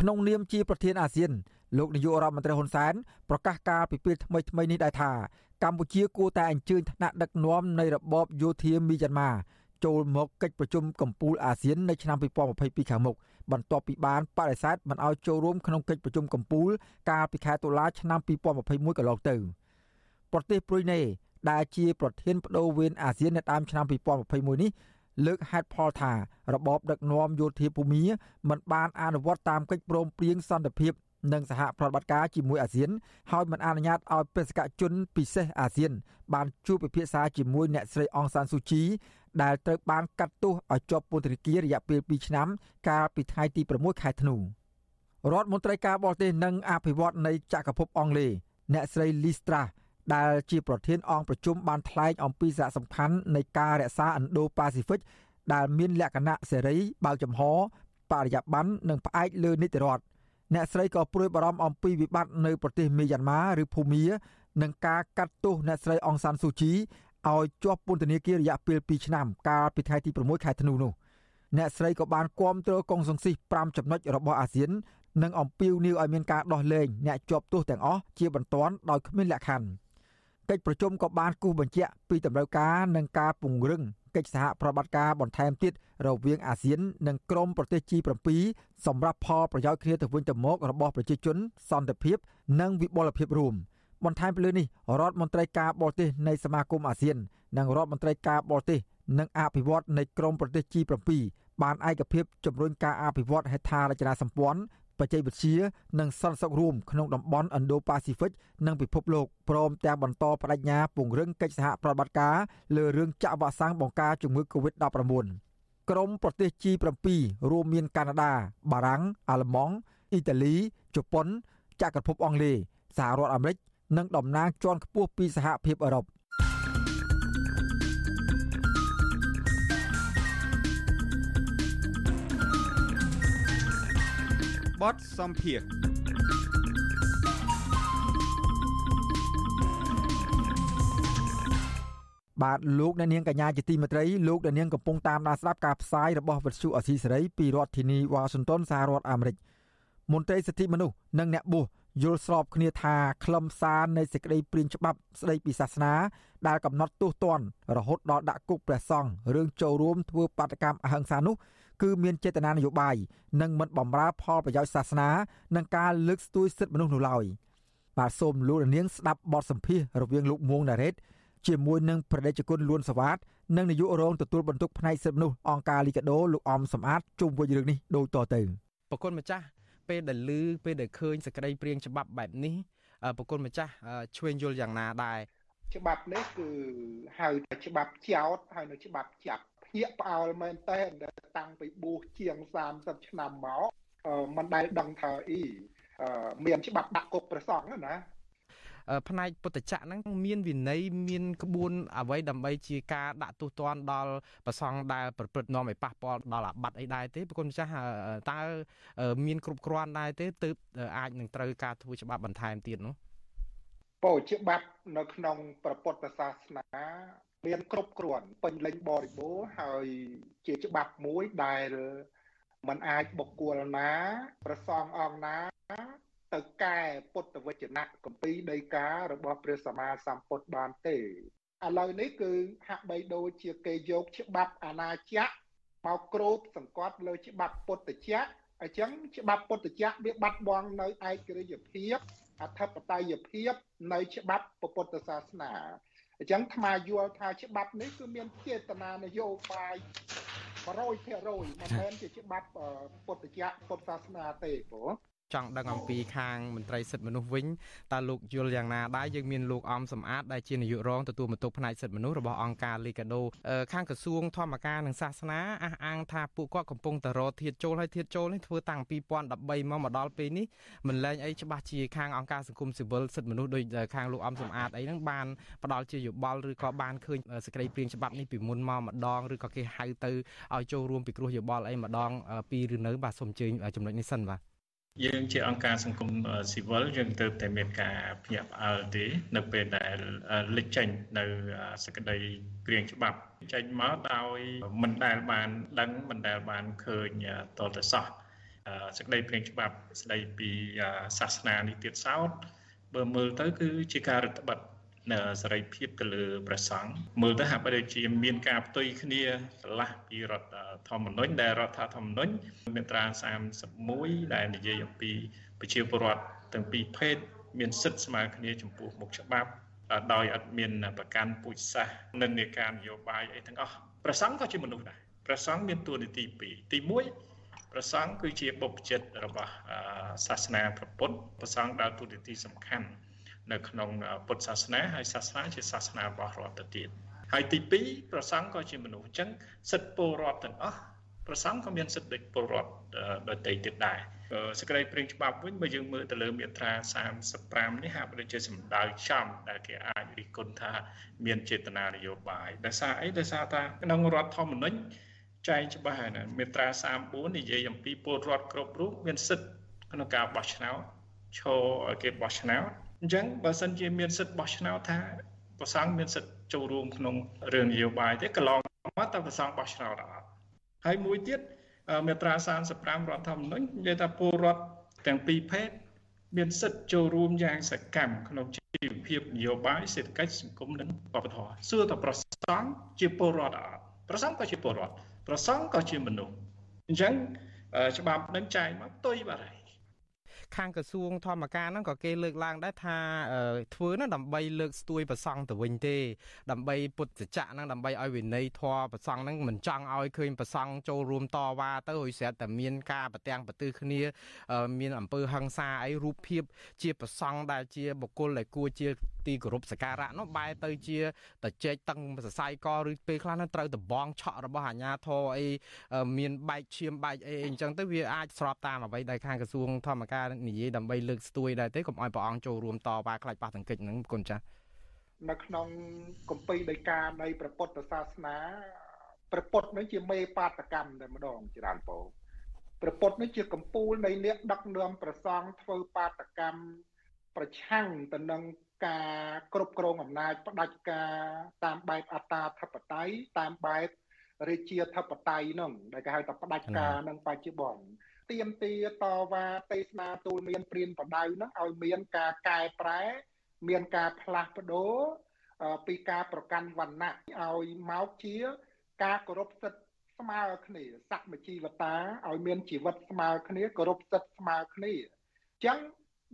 ក្នុងនាមជាប្រធានអាស៊ានលោកនាយករដ្ឋមន្ត្រីហ៊ុនសែនប្រកាសការពីពេលថ្មីថ្មីនេះដែរថាកម្ពុជាគួរតែអញ្ជើញថ្នាក់ដឹកនាំនៃរបបយោធាមីយ៉ាន់ម៉ាចូលមកកិច្ចប្រជុំកំពូលអាស៊ាននៅឆ្នាំ2022ខាងមុខបន្ទាប់ពីបានបដិសេធមិនឲ្យចូលរួមក្នុងកិច្ចប្រជុំកំពូលកាលពីខែតុលាឆ្នាំ2021កន្លងទៅប្រទេសព្រុយណេដែលជាប្រធានបដូវវេនអាស៊ាននៅដើមឆ្នាំ2021នេះ លើកហេតុផលថារបបដឹកនាំយោធាភូមិមិនបានអនុវត្តតាមកិច្ចព្រមព្រៀងសន្តិភាពនិងសហប្រតិបត្តិការជាមួយអាស៊ានហើយមិនអនុញ្ញាតឲ្យបេសកជនពិសេសអាស៊ាន បានជួបពិភាក្សាជាមួយអ្នកស្រីអងសានស៊ូជីដែលត្រូវបានកាត់ទោសឲ្យជាប់ពន្ធនាគាររយៈពេល2ឆ្នាំកាលពីថ្ងៃទី6ខែធ្នូរដ្ឋមន្ត្រីការបរទេសនិងអភិវឌ្ឍនៃចក្រភពអង់គ្លេសអ្នកស្រី Liz Truss ដែលជាប្រធានអង្គប្រជុំបានថ្លែងអំពីសារៈសំខាន់នៃការរក្សា Indo-Pacific ដែលមានលក្ខណៈសេរីបើកចំហបរិយាបន្ននិងផ្អែកលើនីតិរដ្ឋអ្នកស្រីក៏ព្រួយបារម្ភអំពីវិបត្តិនៅប្រទេសមីយ៉ាន់ម៉ាឬភូមានិងការកាត់ទោសអ្នកស្រីអងសានស៊ូជីឲ្យជាប់ពន្ធនាគាររយៈពេល2ឆ្នាំកាលពីថ្ងៃទី6ខែធ្នូនោះអ្នកស្រីក៏បានគាំទ្រកុងសង្ស៊ីស5ចំណុចរបស់អាស៊ាននិងអំពាវនាវឲ្យមានការដោះលែងអ្នកជាប់ទោសទាំងអស់ជាបន្ទាន់ដោយគ្មានលក្ខខណ្ឌ កិច្ចប្រជុំក៏បានគូសបញ្ជាក់ពីតម្រូវការនិងការពង្រឹងកិច្ចសហប្រតិបត្តិការបន្ថែមទៀតរវាងអាស៊ាន និងក្រុមប្រទេស G7 សម្រាប់ផលប្រយោជន៍គ្នាទៅវិញទៅមករបស់ប្រជាជន សន្តិភាព និងវិបុលភាពរួមបន្ថែមពីលើនេះរដ្ឋមន្ត្រីការបរទេសនៃសមាគមអាស៊ាន និងរដ្ឋមន្ត្រីការបរទេសនិងអភិវឌ្ឍនៃក្រមប្រទេស G7 បានឯកភាពជំរុញការអភិវឌ្ឍហេដ្ឋារចនាសម្ព័ន្ធ បច្ចេកវិទ្យានិងសន្តិសុខរួមក្នុងតំបន់ Indo-Pacific និងពិភពលោកព្រមទាំងបន្តបដិញ្ញាពង្រឹងកិច្ចសហប្រតិបត្តិការលើរឿងចាក់វ៉ាក់សាំងបង្ការជំងឺ Covid-19 ក្រុមប្រទេស G7 រួមមានកាណាដា បារាំងអាល្លឺម៉ង់អ៊ីតាលីជប៉ុនចក្រភពអង់គ្លេសសហរដ្ឋអាមេរិកនិងតំណាងជាន់ខ្ពស់ពីសហភាពអឺរ៉ុប
បទសំភារ
បាទលោកអ្នកនាងកញ្ញាជាទីមេត្រីលោកអ្នកនាងកំពុងតាមដានស្ដាប់ការផ្សាយរបស់វិទ្យុអសីសេរីពីរដ្ឋធានីវ៉ាស៊ីនតោនសហរដ្ឋអាមេរិកមន្ត្រីសិទ្ធិមនុស្សនិងអ្នកបួសយល់ស្របគ្នាថាខ្លឹមសារនៃសេចក្តីព្រាងច្បាប់ស្តីពីសាសនាដែលកំណត់ទោសទណ្ឌរហូតដល់ដាក់គុកព្រះសង្ឃរឿងចូលរួមធ្វើបាតកម្មអហិង្សានោះ គឺមានចេតនានយោបាយនិងមិនបំរើផលប្រយោជន៍សាសនានិងការលើកស្ទួយសិទ្ធិមនុស្សនោះឡើយបាទសូមលោកនាងស្ដាប់បទសម្ភាសរវាងលោកមួងណារ៉េតជាមួយនឹងប្រដេជគុណលួនសវ៉ាតនិងនាយករងទទួលបន្ទុកផ្នែកសិទ្ធិមនុស្សអង្គការលីកាដូលោកអំសំអាតជុំវិញរឿងនេះដូចតទៅ
ប្រគុណម្ចាស់ពេលដែលឮពេលដែលឃើញសក្តីព្រៀងច្បាប់បែបនេះប្រគុណម្ចាស់ឆ្វេងយល់យ៉ាងណាដែរ
ច្បាប់នេះគឺហៅថាច្បាប់ចោតហើយនៅច្បាប់ចាប់ ភ្ញាក់ផ្អើលមែនតើតាំងពីបួសជាង30ឆ្នាំមកមិនដែលដឹងថាអីមានច្បាប់ដាក់គុកព្រះសង្ឃណា
ផ្នែកពុទ្ធចក្រហ្នឹងមានវិន័យមានក្បួនអ្វីដើម្បីជាការដាក់ទោសទណ្ឌដល់ប្រសង់ដែលប្រព្រឹត្តនាំឲ្យប៉ះពាល់ដល់អាបត្តិអីដែរទេប្រគុណម្ចាស់តើមានគ្រប់គ្រាន់ដែរទេទើបអាចនឹងត្រូវការធ្វើច្បាប់បន្ថែមទៀតនោះ
ពោច្បាប់នៅក្នុងព្រះពុទ្ធសាសនា មានគ្រប់គ្រាន់ពេញលេញបរិបូរណ៍ហើយជាច្បាប់មួយដែលมันអាចបុគ្គលណា ប្រសងអង្គណា ទៅកែពុទ្ធវចនៈកម្ពីដីការបស់ព្រះសម្មាសម្ពុទ្ធបានទេឥឡូវនេះគឺហាក់បីដូចជាគេយកច្បាប់អាណាចក្រមកគ្របសង្កត់លើច្បាប់ពុទ្ធចក្រអញ្ចឹងច្បាប់ពុទ្ធចក្រវាបាត់បង់នៅឯករាជ្យភាពអធិបតេយ្យភាព នៅច្បាប់ពុទ្ធសាសនា អញ្ចឹងថ្មយល់ថាច្បាប់នេះគឺមានចេតនានយោបាយ100%មិនមែនជាច្បាប់ពុទ្ធចក្រពុទ្ធសាសនាទេព្រោះ
ចង់ដឹងអំពីខាងមន្ត្រីសិទ្ធិមនុស្សវិញតើលោកយល់យ៉ាងណាដែរយើងមានលោកអំសំអាតដែលជានាយករងទទួលបន្ទុកផ្នែកសិទ្ធិមនុស្សរបស់អង្គការ Liga do ខាងក្រសួងធម្មការនិងសាសនាអះអាងថាពួកគាត់កំពុងតែរកធៀបចូលហើយធៀបចូលនេះធ្វើតាំងពី2013មកមកដល់ពេលនេះមិនលែងអីច្បាស់ជាខាងអង្គការសង្គមស៊ីវិលសិទ្ធិមនុស្សដូចខាងលោកអំសំអាតអីហ្នឹងបានផ្ដល់ជាយោបល់ឬក៏បានឃើញសេចក្តីព្រាងច្បាប់នេះពីមុនមកម្ដងឬក៏គេហៅទៅឲ្យចូលរួមពិគ្រោះយោបល់អីម្ដងពីឬនៅបាទសូមអញ្ជើញចំណុចនេះសិនបាទ
យើងជាអង្គការសង្គមស៊ីវិលយើងទៅតែមានការភ្ញាក់ផ្អើលទេនៅពេលដែលលេចចេញនៅសក្តីគ្រៀងច្បាប់ចេញមកដោយមិនដែលបានដឹងមិនដែលបានឃើញតទៅសោះសក្តីព្រៀងច្បាប់ស្តីពីសាសនានេះទៀតសោតបើមើលទៅគឺជាការរដ្ឋបတ် សេរីភាពទៅលើព្រះសង្ឃមើលទៅហាក់បីដូចជាមានការផ្ទុយគ្នាឆ្លាស់ពីរដ្ឋធម្មនុញ្ញដែលរដ្ឋធម្មនុញ្ញមាត្រា31ដែលនិយាយអំពីប្រជាពលរដ្ឋទាំងពីរភេទមានសិទ្ធិស្មើគ្នាចំពោះមុខច្បាប់ដោយអត់មានប្រកាន់ពូជសាសន៍និន្នាការនយោបាយអីទាំងអស់ព្រះសង្ឃក៏ជាមនុស្សដែរព្រះសង្ឃមានតួនាទីពីរទី1ព្រះសង្ឃគឺជាបុព្វជិតរបស់សាសនាព្រះពុទ្ធព្រះសង្ឃដើរតួនាទីសំខាន់ នៅក្នុងពុទ្ធសាសនាហើយសាសនាជាសាសនារបស់រដ្ឋទៅទៀតហើយទី2ប្រសង់ក៏ជាមនុស្សអញ្ចឹងសិទ្ធិពលរដ្ឋទាំងអស់ប្រសង់ក៏មានសិទ្ធិដូចពលរដ្ឋដទៃទៀតដែរសេចក្តីព្រៀងច្បាប់វិញបើយើងមើលទៅលើមាត្រា35នេះហាក់ដូចជាសម្ដៅចំដែលគេអាចរិះគន់ថាមានចេតនានយោបាយដោយសារអីដោយសារថាក្នុងរដ្ឋធម្មនុញ្ញចែងច្បាស់ហើយណាមាត្រា34និយាយអំពីពលរដ្ឋគ្រប់រូបមានសិទ្ធិក្នុងការបោះឆ្នោតឈរឲ្យគេបោះឆ្នោត អញ្ចឹងបើសិនជាមានសិទ្ធិបោះឆ្នោតថាប្រសង់មានសិទ្ធិចូលរួមក្នុងរឿងនយោបាយទេកន្លងមកតើប្រសង់បោះឆ្នោតអត់ហើយមួយទៀតមាត្រា35រដ្ឋធម្មនុញ្ញនិយាយថាពលរដ្ឋទាំងពីរភេទមានសិទ្ធិចូលរួមយ៉ាងសកម្មក្នុងជីវភាពនយោបាយសេដ្ឋកិច្ចសង្គមនិងវប្បធម៌សួរតើប្រសង់ជាពលរដ្ឋអត់ប្រសង់ក៏ជាពលរដ្ឋប្រសង់ក៏ជាមនុស្សអញ្ចឹងច្បាប់នឹងចែងមកផ្ទុយបាត់ហើយ
ខាងក្រសួងធម្មការហ្នឹងក៏គេលើកឡើងដែរថាធ្វើហ្នឹងដើម្បីលើកស្ទួយប្រសង់ទៅវិញទេដើម្បីពុទ្ធចក្រហ្នឹងដើម្បីឲ្យវិន័យធម៌ប្រសង់ហ្នឹងមិនចង់ឲ្យឃើញប្រសង់ចូលរួមតវ៉ាទៅហើយស្រាប់តែមានការប្រទាំងប្រទឺគ្នា មានអំពើហិង្សាអីរូបភាពជាប្រសង់ដែលជាបុគ្គលដែលគួរជាទីគោរពសក្ការៈនោះបែរទៅជាតជែកតឹងសរសៃកឬពេលខ្លះនឹងត្រូវតបងឆក់របស់អាជ្ញាធរអីមានបែកឈាមបែកអីអញ្ចឹងទៅវាអាចស្របតាមអ្វីដែលខាងក្រសួងធម្មការនិយាយដើម្បីលើកស្ទួយដែរទេកុំឲ្យព្រះអង្គចូលរួមតវ៉ាខ្លាចប៉ះទង្គិចហ្នឹងគុណចាស់
នៅក្នុងគម្ពីរដីកានៃព្រះពុទ្ធសាសនាព្រះពុទ្ធនឹងជាមេបាតកម្មតែម្ដងច្រើនពោព្រះពុទ្ធនេះជាកម្ពូលនៃអ្នកដឹកនាំប្រសង់ធ្វើបាតកម្មប្រឆាំងទៅនឹងការគ្រប់គ្រងអំណាចផ្ដាច់ការតាមបែបអត្តាធិបតេយ្យតាមបែបរាជាធិបតេយ្យនោះដែលគេហៅថាផ្ដាច់ការនឹងបច្ចុប្បន្ន ទៀមទាតវ៉ាទេសនាទូលមានព្រានបដៅនឹងឲ្យមានការកែប្រែមានការផ្លាស់ប្ដូរពីការប្រកាន់វណ្ណៈឲ្យមកជាការគោរពសិទ្ធិស្មើគ្នាសកម្មជីវតាឲ្យមានជីវិតស្មើគ្នាគោរពសិទ្ធិស្មើគ្នាអញ្ចឹង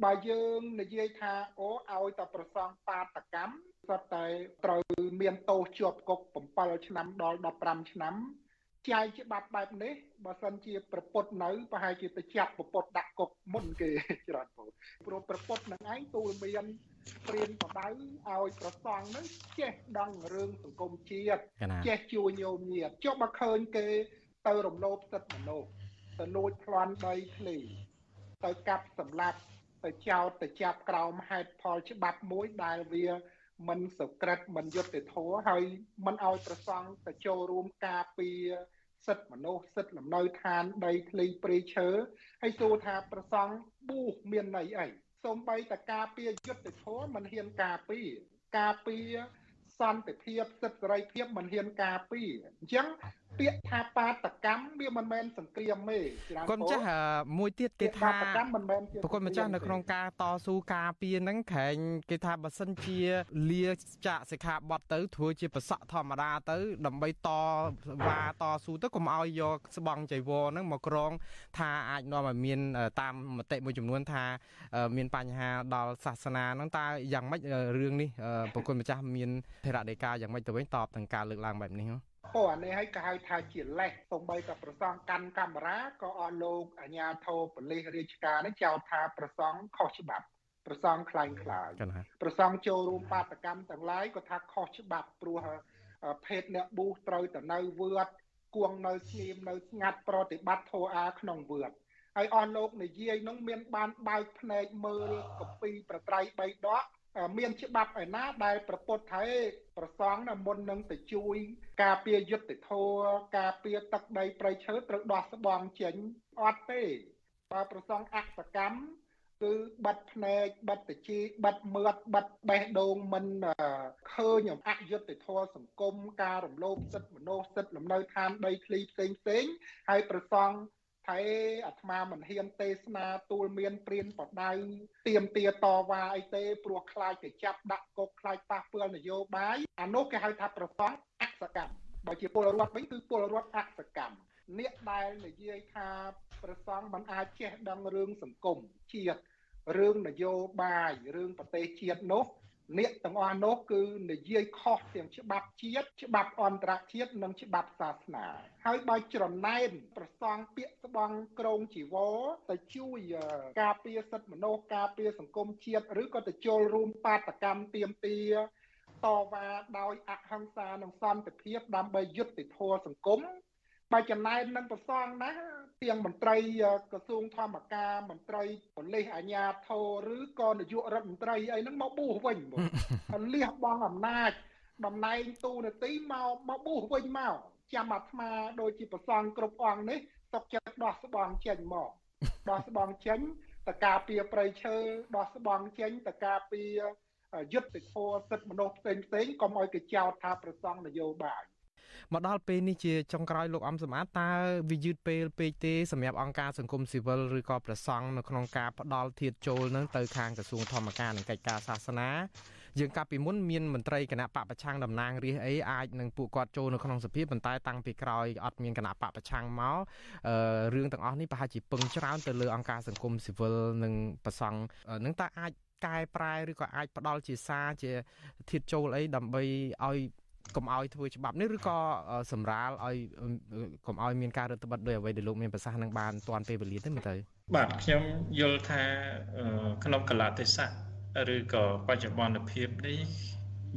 បើយើងនិយាយថាអូឲ្យតែប្រសងបាតកម្មសុទ្ធតែត្រូវមានទោសជាប់គុក7ឆ្នាំដល់15ឆ្នាំ ចែកច្បាប់បែបនេះបើសិនជាប្រពុតនៅប្រហែលជាទៅចាប់ប្រពុតដាក់គុកមុនគេច្រើនពោព្រោះប្រពុតនឹងឯងទូលមានព្រៀនបដៅឲ្យប្រសងនឹងចេះដឹងរឿងសង្គមជាតិចេះជួយញោមញាតចុះបើឃើញគេ ទៅរំលោភសិទ្ធិមនុស្សទៅលួចប្លន់ដីធ្លីទៅកាប់សម្លាប់ទៅចោតទៅចាប់ក្រោមហេតុផលច្បាប់មួយដែលវាមិនសុក្រិតមិនយុត្តិធម៌ហើយមិនឲ្យប្រសង់ទៅចូលរួមការពារ សិទ្ធិមនុស្សសិទ្ធិលំនៅឋានដីធ្លីព្រៃឈើហើយសួរថាប្រសង់ប៊ូមានន័យអីសសូម្បីតែការពារយុទ្ធធម៌មិនហ៊ានការពារការពារសន្តិភាពសិទ្ធិសេរីភាពមិនហ៊ានការពារអញ្ចឹងពាក្យថាបាតកម្មវាមិនមែនសង្គ្រាមទេ
គាត់ម្ចាស់មួយទៀតគេថា
បាតកម្មមិនមែនជា
ប្រគុណម្ចាស់នៅក្នុងការតស៊ូការពារហ្នឹងក្រែងគេថាបើសិនជាលាចាកសិក្ខាបទទៅធ្វើជាប្រសក់ធម្មតាទៅ ដើម្បីតវ៉ាតស៊ូទៅកុំឲ្យយកស្បង់ចៃវរហ្នឹងមកក្រង ថាអាចនាំឲ្យមាន តាមមតិមួយចំនួនថា មានបញ្ហាដល់សាសនាហ្នឹងតើយ៉ាងម៉េចរឿងនេះប្រគុណម្ចាស់មានធរណីការយ៉ាងម៉េចទៅវិញតបទាំងការលើកឡើងបែបនេះហ៎
ពោះអានេះឲ្យគេហៅថាជាលេសសំបីតែប្រសងកាន់កាមេរ៉ាក៏អត់លោកអាជ្ញាធរប៉ូលីសរាជការនឹងចោទថាប្រសងខុសច្បាប់ប្រសងខ្លាំងខ្លាយប្រសងចូលរួមបាតកម្មទាំងឡាយក៏ថាខុសច្បាប់ព្រោះភេទអ្នកប៊ូសត្រូវតែនៅវឿតគួងនៅស្ងៀមនៅស្ងាត់ប្រតិបត្តិធម៌អាក្នុងវឿតហើយអស់លោកនាយាយនឹងមានបានបើកភ្នែកមើលកពីប្រត្រៃ3ដក មានច្បាប់ឯណាដែលប្រពុតថៃប្រសងមុននឹងទៅជួយ ការពារយុទ្ធធរការពារទឹកដីប្រៃឈើត្រូវដោះស្បង់ចេញអត់ទេបើប្រសងអសកម្មគឺបិទភ្នែកបិទតិជីបិទមើតបិទបេះដូងមិនឃើញអយុត្តិធម៌សង្គមការរំលោភសិទ្ធិមនុស្សសិទ្ធិលំនៅឋានដីធ្លីផ្សេងផ្សេងហើយប្រសង ហើយអាត្មាមិនហ៊ានទេសនាទូលមានព្រានបដៅទៀមទាតវ៉ាអីទេព្រោះខ្លាចទៅចាប់ដាក់គុកខ្លាចប៉ះពាល់នយោបាយអានោះគេហៅថាប្រសងអសកម្មបើជាពលរដ្ឋវិញគឺពលរដ្ឋអសកម្មអ្នកដែលនិយាយថាប្រសងមិនអាចចេះដឹងរឿងសង្គមជាតិរឿងនយោបាយរឿងប្រទេសជាតិនោះ អ្នកទាំងអស់នោះគឺនិយាយខុសទាំងច្បាប់ជាតិច្បាប់អន្តរជាតិនិងច្បាប់សាសនា ហើយបើច្រណែនប្រសងពាក្យស្បង់ក្រងជីវរទៅជួយការពារសិទ្ធិមនុស្សការពារសង្គមជាតិឬក៏ទៅចូលរួមបាតកម្មទៀមទាតវ៉ាដោយអហិង្សានិងសន្តិភាពដើម្បីយុត្តិធម៌សង្គម បើចំណែននឹងប្រសងណាទាំងមន្ត្រីក្រសួងធម្មការមន្ត្រីប៉ូលីសអាជ្ញាធរឬក៏នាយករដ្ឋមន្ត្រីអីហ្នឹងមកបួសវិញបងលះបង់អំណាចតំណែងទូនាទីមកមកបួសវិញមកចាំអាត្មាដូចជាប្រសងគ្រប់អង្គនេះសុកចិត្តដោះស្បង់ចេញមកដោះស្បង់ចេញតការពារប្រៃឈើដោះស្បង់ចេញតការពារយុទ្ធធម៌សិទ្ធិមនុស្សផ្សេងផ្សេងកុំឲ្យគេចោទថាប្រសងនយោបាយ
មកដល់ពេលនេះជាចុងក្រោយលោកអំសម្បត្តិតើវាយឺតពេលពេកទេសម្រាប់អង្គការសង្គមស៊ីវិលឬក៏ប្រសង់នៅក្នុងការផ្ដាល់ធៀបចូលនឹងទៅខាងក្រសួងធម្មការនិងកិច្ចការសាសនាយើងកាលពីមុនមានមន្ត្រីគណៈបកប្រឆាំងតំណាងរាស្ត្រអីអាចនឹងពួកគាត់ចូលនៅក្នុងសភាប៉ុន្តែតាំងពីក្រោយអត់មានគណៈបកប្រឆាំងមកអឺរឿងទាំងអស់នេះប្រហែលជាពឹងច្រើនទៅលើអង្គការសង្គមស៊ីវិលនិងប្រសង់នឹងតើអាចកែប្រែឬក៏អាចផ្ដាល់ជាសារជាធៀបចូលអីដើម្បីឲ្យ កុំឲ្យធ្វើច្បាប់នេះឬក៏សម្រាលឲ្យកុំឲ្យមានការរដ្ឋបတ်ដោយអ្វីដែលលោកមានប្រសាសន៍នឹងបានតាន់ពេលវេលាទេមើលទៅ
បាទខ្ញុំយល់ថាក្នុងកលៈទេសៈឬក៏បច្ចុប្បន្នភាពនេះ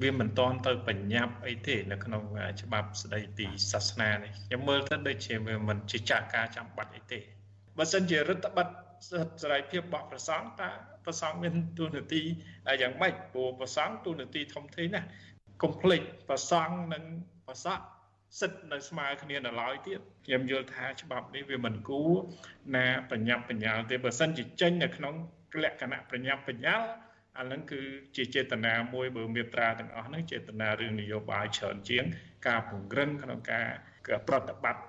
វាមិនតាន់ទៅបញ្ញត្តិអីទេនៅក្នុងច្បាប់ស្តីពីសាសនានេះខ្ញុំមើលទៅដូចជាវាមិនជាចាក់ការចាំបាច់អីទេបើសិនជារដ្ឋបတ်សិទ្ធិសេរីភាពរបស់ប្រសង់តើប្រសង់មានទូនាទីយ៉ាងម៉េចព្រោះប្រសង់ទូនាទីធំធេងណាស់ កុំភ្លេចប្រសង់និងប្រសក់សិទ្ធនៅស្មើគ្នានៅឡើយទៀតខ្ញុំយល់ថាច្បាប់នេះវាមិនគួរណាបញ្ញាប់បញ្ញាល់ទេបើសិនជាចេញនៅក្នុងលក្ខណៈបញ្ញាប់បញ្ញាល់អានឹងគឺជាចេតនាមួយបើមេត្រាទាំងអស់ហ្នឹងចេតនារឿងនយោបាយច្រើនជាង ការពង្រឹងក្នុងការប្រតិបត្តិ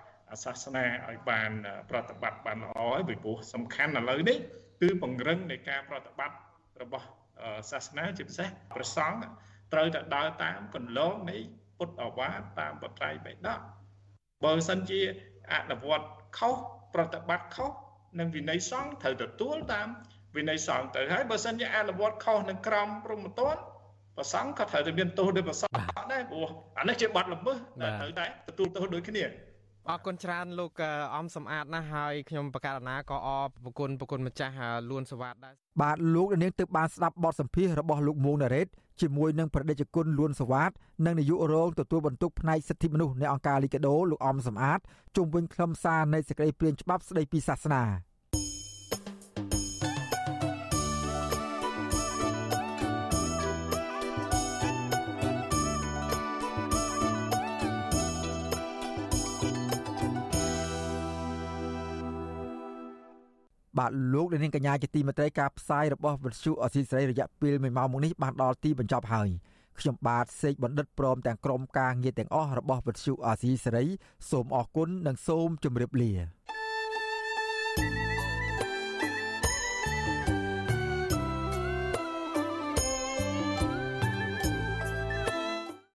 សាសនាឲ្យបាន ប្រតិបត្តិបានល្អហើយពីព្រោះសំខាន់ឥឡូវនេះគឺពង្រឹងនៃការប្រតិបត្តិរបស់សាសនាជាពិសេសព្រះសង្ឃ ត្រូវតែដើរតាមកន្លងនៃពុទ្ធអវាទតាមបត្រៃបិដកបើសិនជាអនុវត្តខុសប្រតិបត្តិខុសនឹងវិន័យសង្ឃត្រូវទទួលតាមវិន័យសង្ឃទៅហើយបើសិនជាអនុវត្តខុសនឹងក្រមព្រហ្មទណ្ឌប្រសង្ឃក៏ត្រូវតែមានទោសដោយប្រសង្ឃដែរព្រោះអានេះជាបាត់ល្មើសតែត្រូវតែទទួលទោសដូចគ្នា
អរគុណច្រើនលោកអំសំអាតណាស់ហើយខ្ញុំបកករណាក៏អរប្រគុណប្រគុណម្ចាស់លួនសវ៉ាតដែរ
បាទលោកនាងទើបបានស្ដាប់បទសម្ភាសរបស់លោកមួងណារ៉េត ជាមួយនឹងប្រដេជគុណលួនសវ៉ាតនិងនាយករងទទួលបន្ទុកផ្នែកសិទ្ធិមនុស្សនៃអង្គការលីកាដូលោកអំសំអាតជុំវិញខ្លឹមសារនៃសេចក្តីព្រាងច្បាប់ស្តីពីសាសនា បាទលោកនាងកញ្ញាជាទីមេត្រីការផ្សាយរបស់វិទ្យុអស៊ីសេរីរយៈពេល1ម៉ោងមកនេះបានដល់ទីបញ្ចប់ហើយខ្ញុំបាទសេកបណ្ឌិតព្រមទាំងក្រុមការងារទាំងអស់របស់វិទ្យុអស៊ីសេរីសូមអរគុណនិងសូមជម្រាបលា